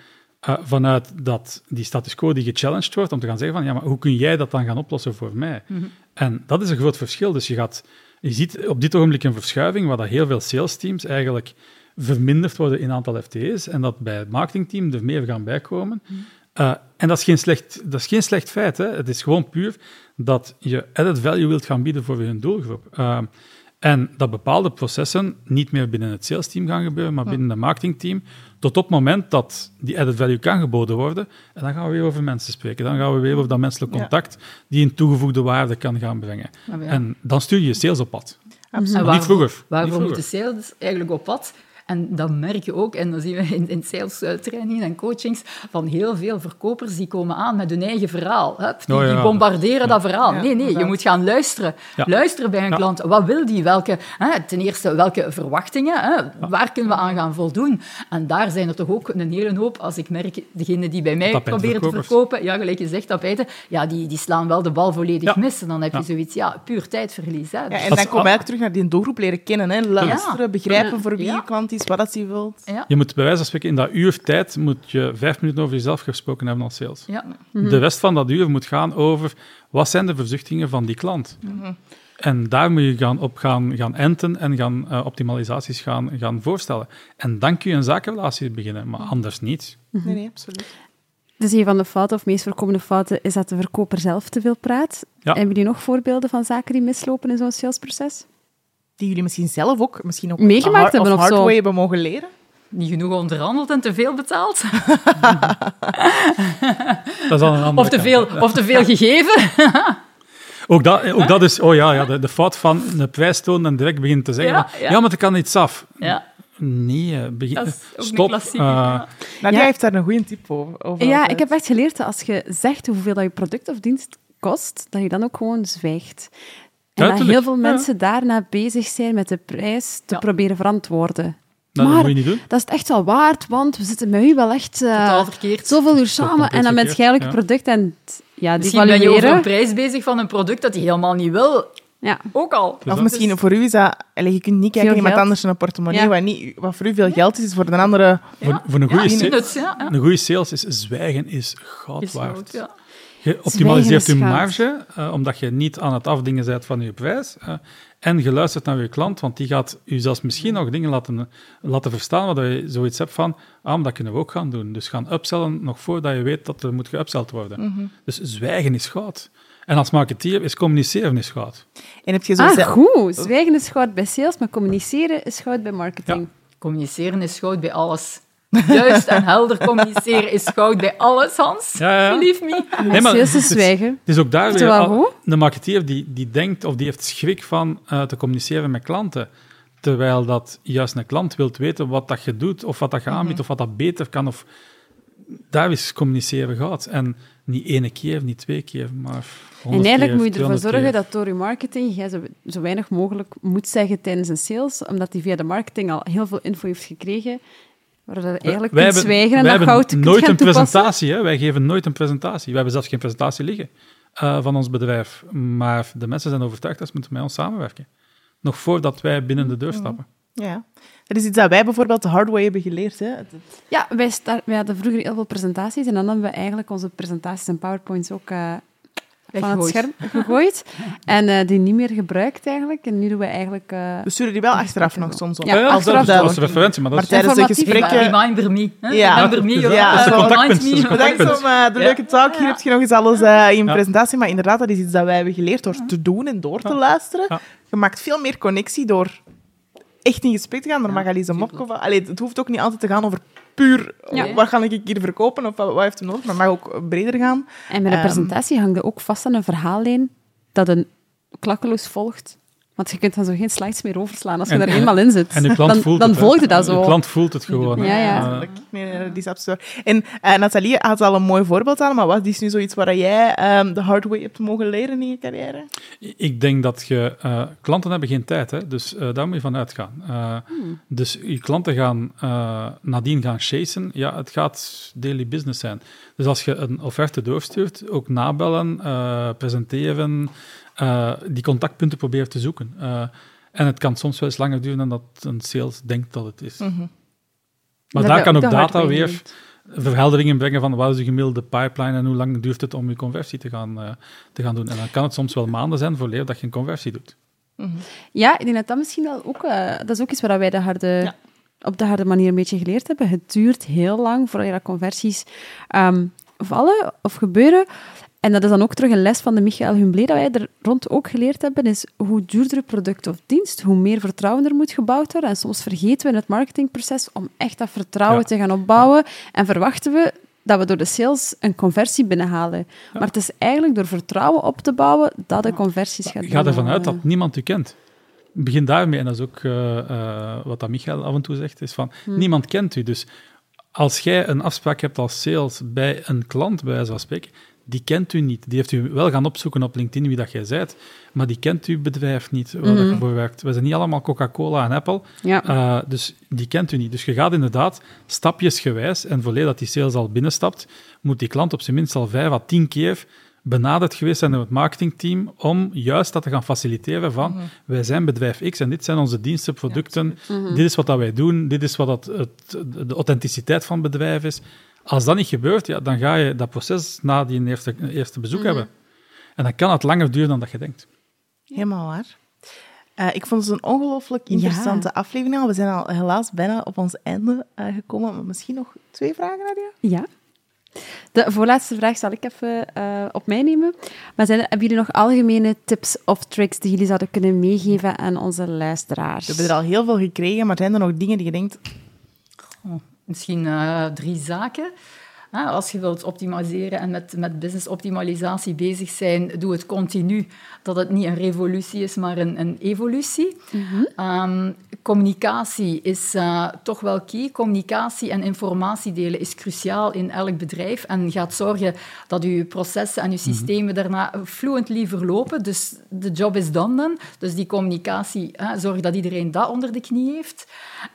uh, vanuit dat, die status quo die gechallenged wordt, om te gaan zeggen van ja, maar hoe kun jij dat dan gaan oplossen voor mij? Mm -hmm. En dat is een groot verschil. Dus je gaat je ziet op dit ogenblik een verschuiving waar dat heel veel sales teams eigenlijk verminderd worden in aantal FTE's en dat bij het marketingteam er meer gaan bijkomen. Uh, en dat is geen slecht, dat is geen slecht feit. Hè. Het is gewoon puur dat je added value wilt gaan bieden voor je doelgroep. Uh, en dat bepaalde processen niet meer binnen het sales team gaan gebeuren, maar binnen het marketingteam. Tot op het moment dat die added value kan geboden worden. En dan gaan we weer over mensen spreken. Dan gaan we weer over dat menselijk contact die een toegevoegde waarde kan gaan brengen. En dan stuur je sales op pad. Absoluut. Niet vroeger. Waarvoor moet de sales eigenlijk op pad? En dat merk je ook, en dan zien we in, in sales trainingen en coachings, van heel veel verkopers die komen aan met hun eigen verhaal. Die, oh die bombarderen dat verhaal. nee, nee, je moet gaan luisteren. Luisteren bij een klant. Wat wil die? Welke, hè, ten eerste, welke verwachtingen? Hè? Waar kunnen we aan gaan voldoen? En daar zijn er toch ook een hele hoop, als ik merk, degene die bij mij proberen te verkopen, ja, gelijk je zegt, tapijten, ja, die, die slaan wel de bal volledig mis. En dan heb je zoiets, ja, puur tijdverlies. Hè. en dan kom eigenlijk terug naar die doelgroep leren kennen. Hè? Luisteren, begrijpen voor wie je klant wat hij wilt. Ja. Je moet bij wijze van spreken in dat uur tijd moet je vijf minuten over jezelf gesproken hebben als sales. Ja. Mhm. De rest van dat uur moet gaan over wat zijn de verzuchtingen van die klant. Mm En daar moet je gaan op gaan, gaan enten en gaan uh, optimalisaties gaan, gaan voorstellen. En dan kun je een zakenrelatie beginnen, maar anders niet. Nee, nee, absoluut. Dus een van de fouten, of meest voorkomende fouten, is dat de verkoper zelf te veel praat. Ja. Hebben jullie nog voorbeelden van zaken die mislopen in zo'n salesproces? Die jullie misschien zelf ook misschien ook meegemaakt hebben of, hard way hebben mogen leren? Niet genoeg onderhandeld en te veel betaald? [LAUGHS] dat is al een andere of, te veel, of te veel gegeven? [LAUGHS] ook, dat, ook dat is, oh ja, ja de, de fout van de prijs tonen en direct beginnen te zeggen: ja, ja. ja maar er kan iets af. Ja. Nee, begin, stop. Uh, ja. Nadia heeft daar een goede tip over. Ja, ik heb echt geleerd dat als je zegt hoeveel dat je product of dienst kost, dat je dan ook gewoon zwijgt. En dat heel veel mensen daarna bezig zijn met de prijs te proberen verantwoorden. Nou, maar dat moet je niet doen. dat is echt wel waard, want we zitten met u wel echt uh, zoveel uur samen en dan met je product en ja, die Misschien ben je over een prijs bezig van een product dat hij helemaal niet wil. Ja. Ook al. Of misschien voor u is dat... Je kunt niet kijken naar iemand anders een portemonnee. Wat, niet, wat voor u veel geld is, is voor de andere... Voor, voor, een goede sales, een goede sales is zwijgen is goud is waard. Je optimaliseert je marge, uh, omdat je niet aan het afdingen bent van je prijs. Uh, en je luistert naar je klant, want die gaat je zelfs misschien nog dingen laten, laten verstaan, waar je zoiets hebt van, ah, dat kunnen we ook gaan doen. Dus gaan upsellen nog voordat je weet dat er moet geupseld worden. Mm Dus zwijgen is goud. En als marketeer is communiceren is goud. En heb je zo ah, goed. Zwijgen is goud bij sales, maar communiceren is goud bij marketing. Ja. Communiceren is goud bij alles. Juist en helder communiceren is goud bij alles, Hans. Ja, ja. Believe me. Nee, maar het is, zwijgen. Het is ook daar weer... Al, de marketeer die, die denkt of die heeft schrik van uh, te communiceren met klanten. Terwijl dat juist een klant wilt weten wat dat je doet, of wat dat je aanbiedt, mm of wat dat beter kan. Of, daar is communiceren goud. En niet ene keer, niet twee keer, maar En eigenlijk moet je ervoor zorgen dat door je marketing jij zo, zo, weinig mogelijk moet zeggen tijdens een sales, omdat die via de marketing al heel veel info heeft gekregen Waar dat eigenlijk wij kunt zwijgen en dat goud nooit een presentatie. Hè? Wij geven nooit een presentatie. We hebben zelfs geen presentatie liggen uh, van ons bedrijf. Maar de mensen zijn overtuigd dat ze moeten met ons samenwerken. Nog voordat wij binnen de deur stappen. Ja. Dat is iets dat wij bijvoorbeeld de hard way hebben geleerd. Hè? Ja, wij, wij hadden vroeger heel veel presentaties en dan hebben we eigenlijk onze presentaties en powerpoints ook uh, van het scherm gegooid. [LAUGHS] en uh, die niet meer gebruikt eigenlijk. En nu doen we eigenlijk... Uh, we sturen die wel achteraf nog soms op. Ja, ja achteraf als referentie. Maar, dat maar tijdens de gesprekken... Reminder me. Hè? Ja. Reminder me. Ja, dat is contactpunt. Bedankt om uh, de leuke talk. Hier heb je nog eens alles in presentatie. Maar inderdaad, dat is iets dat wij hebben geleerd door te doen en door te luisteren. Je maakt veel meer connectie door echt in gesprek te gaan. Door Magali Zamorkova. Allee, het hoeft ook niet altijd te gaan over puur ja. wat ga ik hier verkopen of wat, heeft er nodig, maar mag ook breder gaan. En met een um, presentatie hangt ook vast aan een verhaallijn dat een klakkeloos volgt. Want je kunt dan zo geen slides meer overslaan als je er eenmaal in zit. En de klant dan, voelt dan het. volgt je dat zo. De klant voelt het gewoon. Ja, ja. Uh, nee, nee, die is absoluut. En uh, Nathalie had al een mooi voorbeeld aan, maar wat is nu zoiets waar jij um, de hard way hebt mogen leren in je carrière? Ik denk dat je... Uh, klanten hebben geen tijd, hè, dus daar moet je van uitgaan. Hmm. Dus je klanten gaan nadien gaan chasen. Ja, het gaat daily business zijn. Dus als je een offerte doorstuurt, ook nabellen, presenteren uh, die contactpunten proberen te zoeken. Uh, en het kan soms wel eens langer duren dan dat een sales denkt dat het is. Mm -hmm. Maar daar kan ook data weer verhelderingen brengen van wat is de gemiddelde pipeline en hoe lang duurt het om je conversie te gaan, uh, te gaan doen. En dan kan het soms wel maanden zijn voor leer dat je een conversie doet. Ja, ik denk dat dat misschien wel ook... eh, dat is ook iets waar wij de harde, op de harde manier een beetje geleerd hebben. Het duurt heel lang voordat je conversies ehm, vallen of gebeuren. En dat is dan ook terug een les van de Michael Humblé dat wij er rond ook geleerd hebben, is hoe duurder product of dienst, hoe meer vertrouwen er moet gebouwd worden. En soms vergeten we in het marketingproces om echt dat vertrouwen Ja. te gaan opbouwen en verwachten we dat we door de sales een conversie binnenhalen. Maar het is eigenlijk door vertrouwen op te bouwen dat de conversies gaat Ga ervan uit binnenhalen. dat niemand u kent. Begin daarmee, en dat is ook eh, eh, wat dat Michael af en toe zegt, is van, niemand kent u. Dus als jij een afspraak hebt als sales bij een klant, bij wijze van spreken, die kent u niet. Die heeft u wel gaan opzoeken op LinkedIn wie dat jij bent, maar die kent uw bedrijf niet, waar dat je voor werkt. We zijn niet allemaal Coca-Cola en Apple, Ja. eh, dus die kent u niet. Dus je gaat inderdaad stapjesgewijs, en volledig dat die sales al binnenstapt, moet die klant op zijn minst al vijf à tien keer benaderd geweest zijn door het marketingteam om juist dat te gaan faciliteren van wij zijn bedrijf X en dit zijn onze diensten, producten, dit is wat dat wij doen, dit is wat dat het, de authenticiteit van het bedrijf is. Als dat niet gebeurt, ja, dan ga je dat proces na die eerste, eerste bezoek hebben. En dan kan het langer duren dan dat je denkt. Helemaal waar. Eh, ik vond het een ongelooflijk interessante aflevering. al. We zijn al helaas bijna op ons einde eh, gekomen. Maar misschien nog twee vragen, Nadia? Ja. De voorlaatste vraag zal ik even eh, op mij nemen. Maar zijn, hebben jullie nog algemene tips of tricks die jullie zouden kunnen meegeven aan onze luisteraars? We hebben er al heel veel gekregen, maar zijn er nog dingen die je denkt... Misschien eh, drie zaken. Als je wilt optimaliseren en met, met business optimalisatie bezig zijn, doe het continu. Dat het niet een revolutie is, maar een, een evolutie. Ehm, communicatie is eh, toch wel key. Communicatie en informatie delen is cruciaal in elk bedrijf en gaat zorgen dat je processen en je systemen daarna fluently verlopen. Dus de job is done dan. Dus die communicatie, hè, zorg dat iedereen dat onder de knie heeft.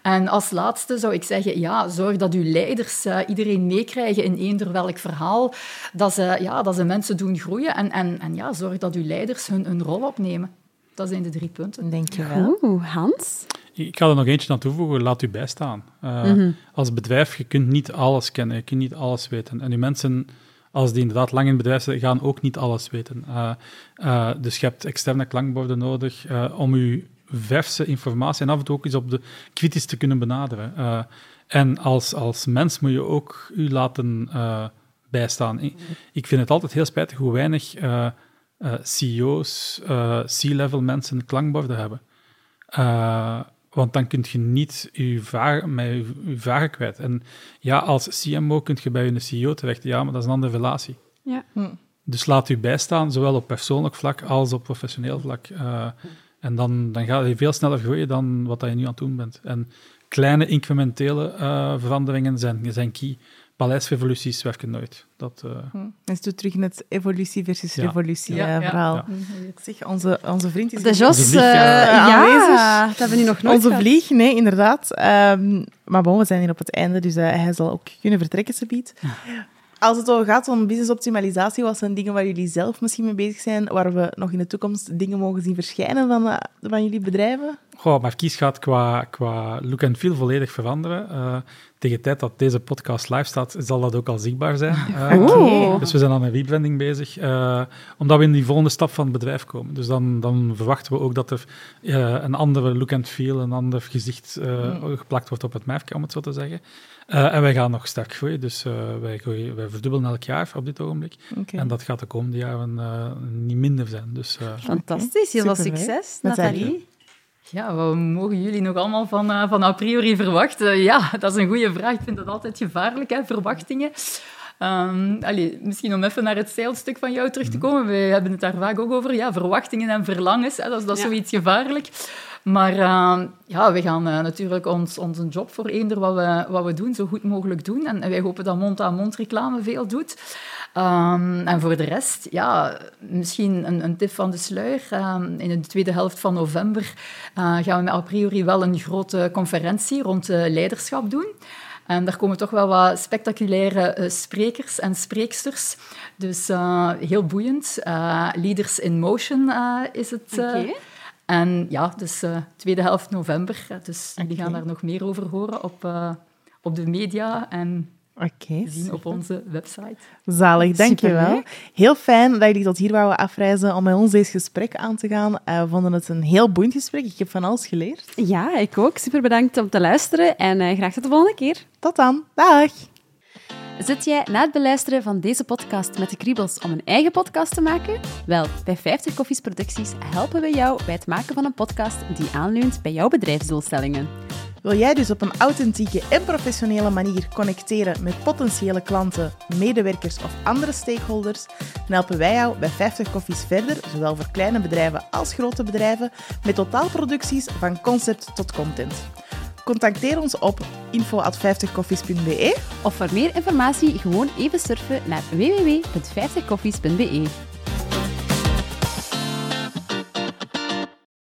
En als laatste zou ik zeggen, ja, zorg dat uw leiders eh, iedereen meekrijgen in eender welk verhaal, dat ze, ja, dat ze mensen doen groeien. En, en, en ja, zorg dat uw leiders hun, hun rol opnemen. Dat zijn de drie punten. Denk je wel. Oeh, Hans? Ik ga er nog eentje aan toevoegen, laat u bijstaan. Uh, Als bedrijf, je kunt niet alles kennen, je kunt niet alles weten. En die mensen, als die inderdaad lang in het bedrijf zitten, gaan ook niet alles weten. Uh, uh, dus je hebt externe klankborden nodig om je verse informatie en af en toe ook eens op de kritisch te kunnen benaderen. En als, als mens moet je ook u laten uh, bijstaan. Ik, ik vind het altijd heel spijtig hoe weinig uh, CEO's, C-level mensen klankborden hebben. Uh, want dan kun je niet je vragen, met je, je vragen kwijt. En ja, als CMO kun je bij je CEO terecht, ja, maar dat is een andere relatie. Ja. Hm. Dus laat u bijstaan, zowel op persoonlijk vlak als op professioneel vlak. Uh, en dan, dan ga je veel sneller groeien dan wat je nu aan het doen bent. En kleine incrementele uh, veranderingen zijn, zijn key. Paleisrevoluties werken nooit. Dat, uh... hm. En is terug in het evolutie versus ja. revolutie ja, ja, verhaal. Ja. Zeg, onze, onze vriend is... De Jos, vlieg, ja, dat hebben we nu nog nooit Onze gehad. vlieg, nee, inderdaad. Um, maar bon, we zijn hier op het einde, dus uh, hij zal ook kunnen vertrekken, subiet. [LAUGHS] Als het over gaat om business optimalisatie, wat zijn dingen waar jullie zelf misschien mee bezig zijn, waar we nog in de toekomst dingen mogen zien verschijnen van, uh, van jullie bedrijven? Goh, maar Kies gaat qua, qua look and feel volledig veranderen. Uh, tegen de tijd dat deze podcast live staat, zal dat ook al zichtbaar zijn. [LAUGHS] Uh, okay. Dus we zijn aan een rebranding bezig, uh, omdat we in die volgende stap van het bedrijf komen. Dus dan, dan verwachten we ook dat er een andere look and feel, een ander gezicht mm. geplakt wordt op het merk, om het zo te zeggen. Uh, en wij gaan nog sterk groeien, dus uh, wij, groeien, wij verdubbelen elk jaar op dit ogenblik. Okay. En dat gaat de komende jaren uh, niet minder zijn. Dus, Fantastisch, heel veel succes, Nathalie. Ja, wat mogen jullie nog allemaal van, uh, van a priori verwachten? Ja, dat is een goede vraag. Ik vind dat altijd gevaarlijk, hè, verwachtingen. Um, allez, misschien om even naar het salesstuk van jou terug te komen. We hebben het daar vaak ook over. Ja, verwachtingen en verlangens, hè, dat is, dat is ja. zoiets gevaarlijk. Maar uh, ja, we gaan uh, natuurlijk ons, onze job voor eender wat we, wat we doen, zo goed mogelijk doen. En, en wij hopen dat mond-aan-mond reclame veel doet. Um, en voor de rest, ja, misschien een, een tip van de sluier. Um, in de tweede helft van november uh, gaan we met a priori wel een grote conferentie rond leiderschap doen. En daar komen toch wel wat spectaculaire uh, sprekers en spreeksters. Dus uh, heel boeiend. Uh, Leaders in Motion is het. Okay. En ja, dus tweede helft november. Dus okay. jullie gaan daar nog meer over horen op, op de media. En Oké. zien op onze website. Zalig, dankjewel. Heel fijn dat jullie tot hier wouden afreizen om met ons deze gesprek aan te gaan. Eh, we vonden het een heel boeiend gesprek. Ik heb van alles geleerd. Ja, ik ook. Super bedankt om te luisteren en eh, graag tot de volgende keer. Tot dan. Dag. Zit jij na het beluisteren van deze podcast met de kriebels om een eigen podcast te maken? Wel, bij 50 Koffies Producties helpen we jou bij het maken van een podcast die aanleunt bij jouw bedrijfsdoelstellingen. Wil jij dus op een authentieke en professionele manier connecteren met potentiële klanten, medewerkers of andere stakeholders? Dan helpen wij jou bij 50 Koffies verder, zowel voor kleine bedrijven als grote bedrijven, met totaalproducties van concept tot content. Contacteer ons op info@50koffies.be Of voor meer informatie gewoon even surfen naar www.50koffies.be.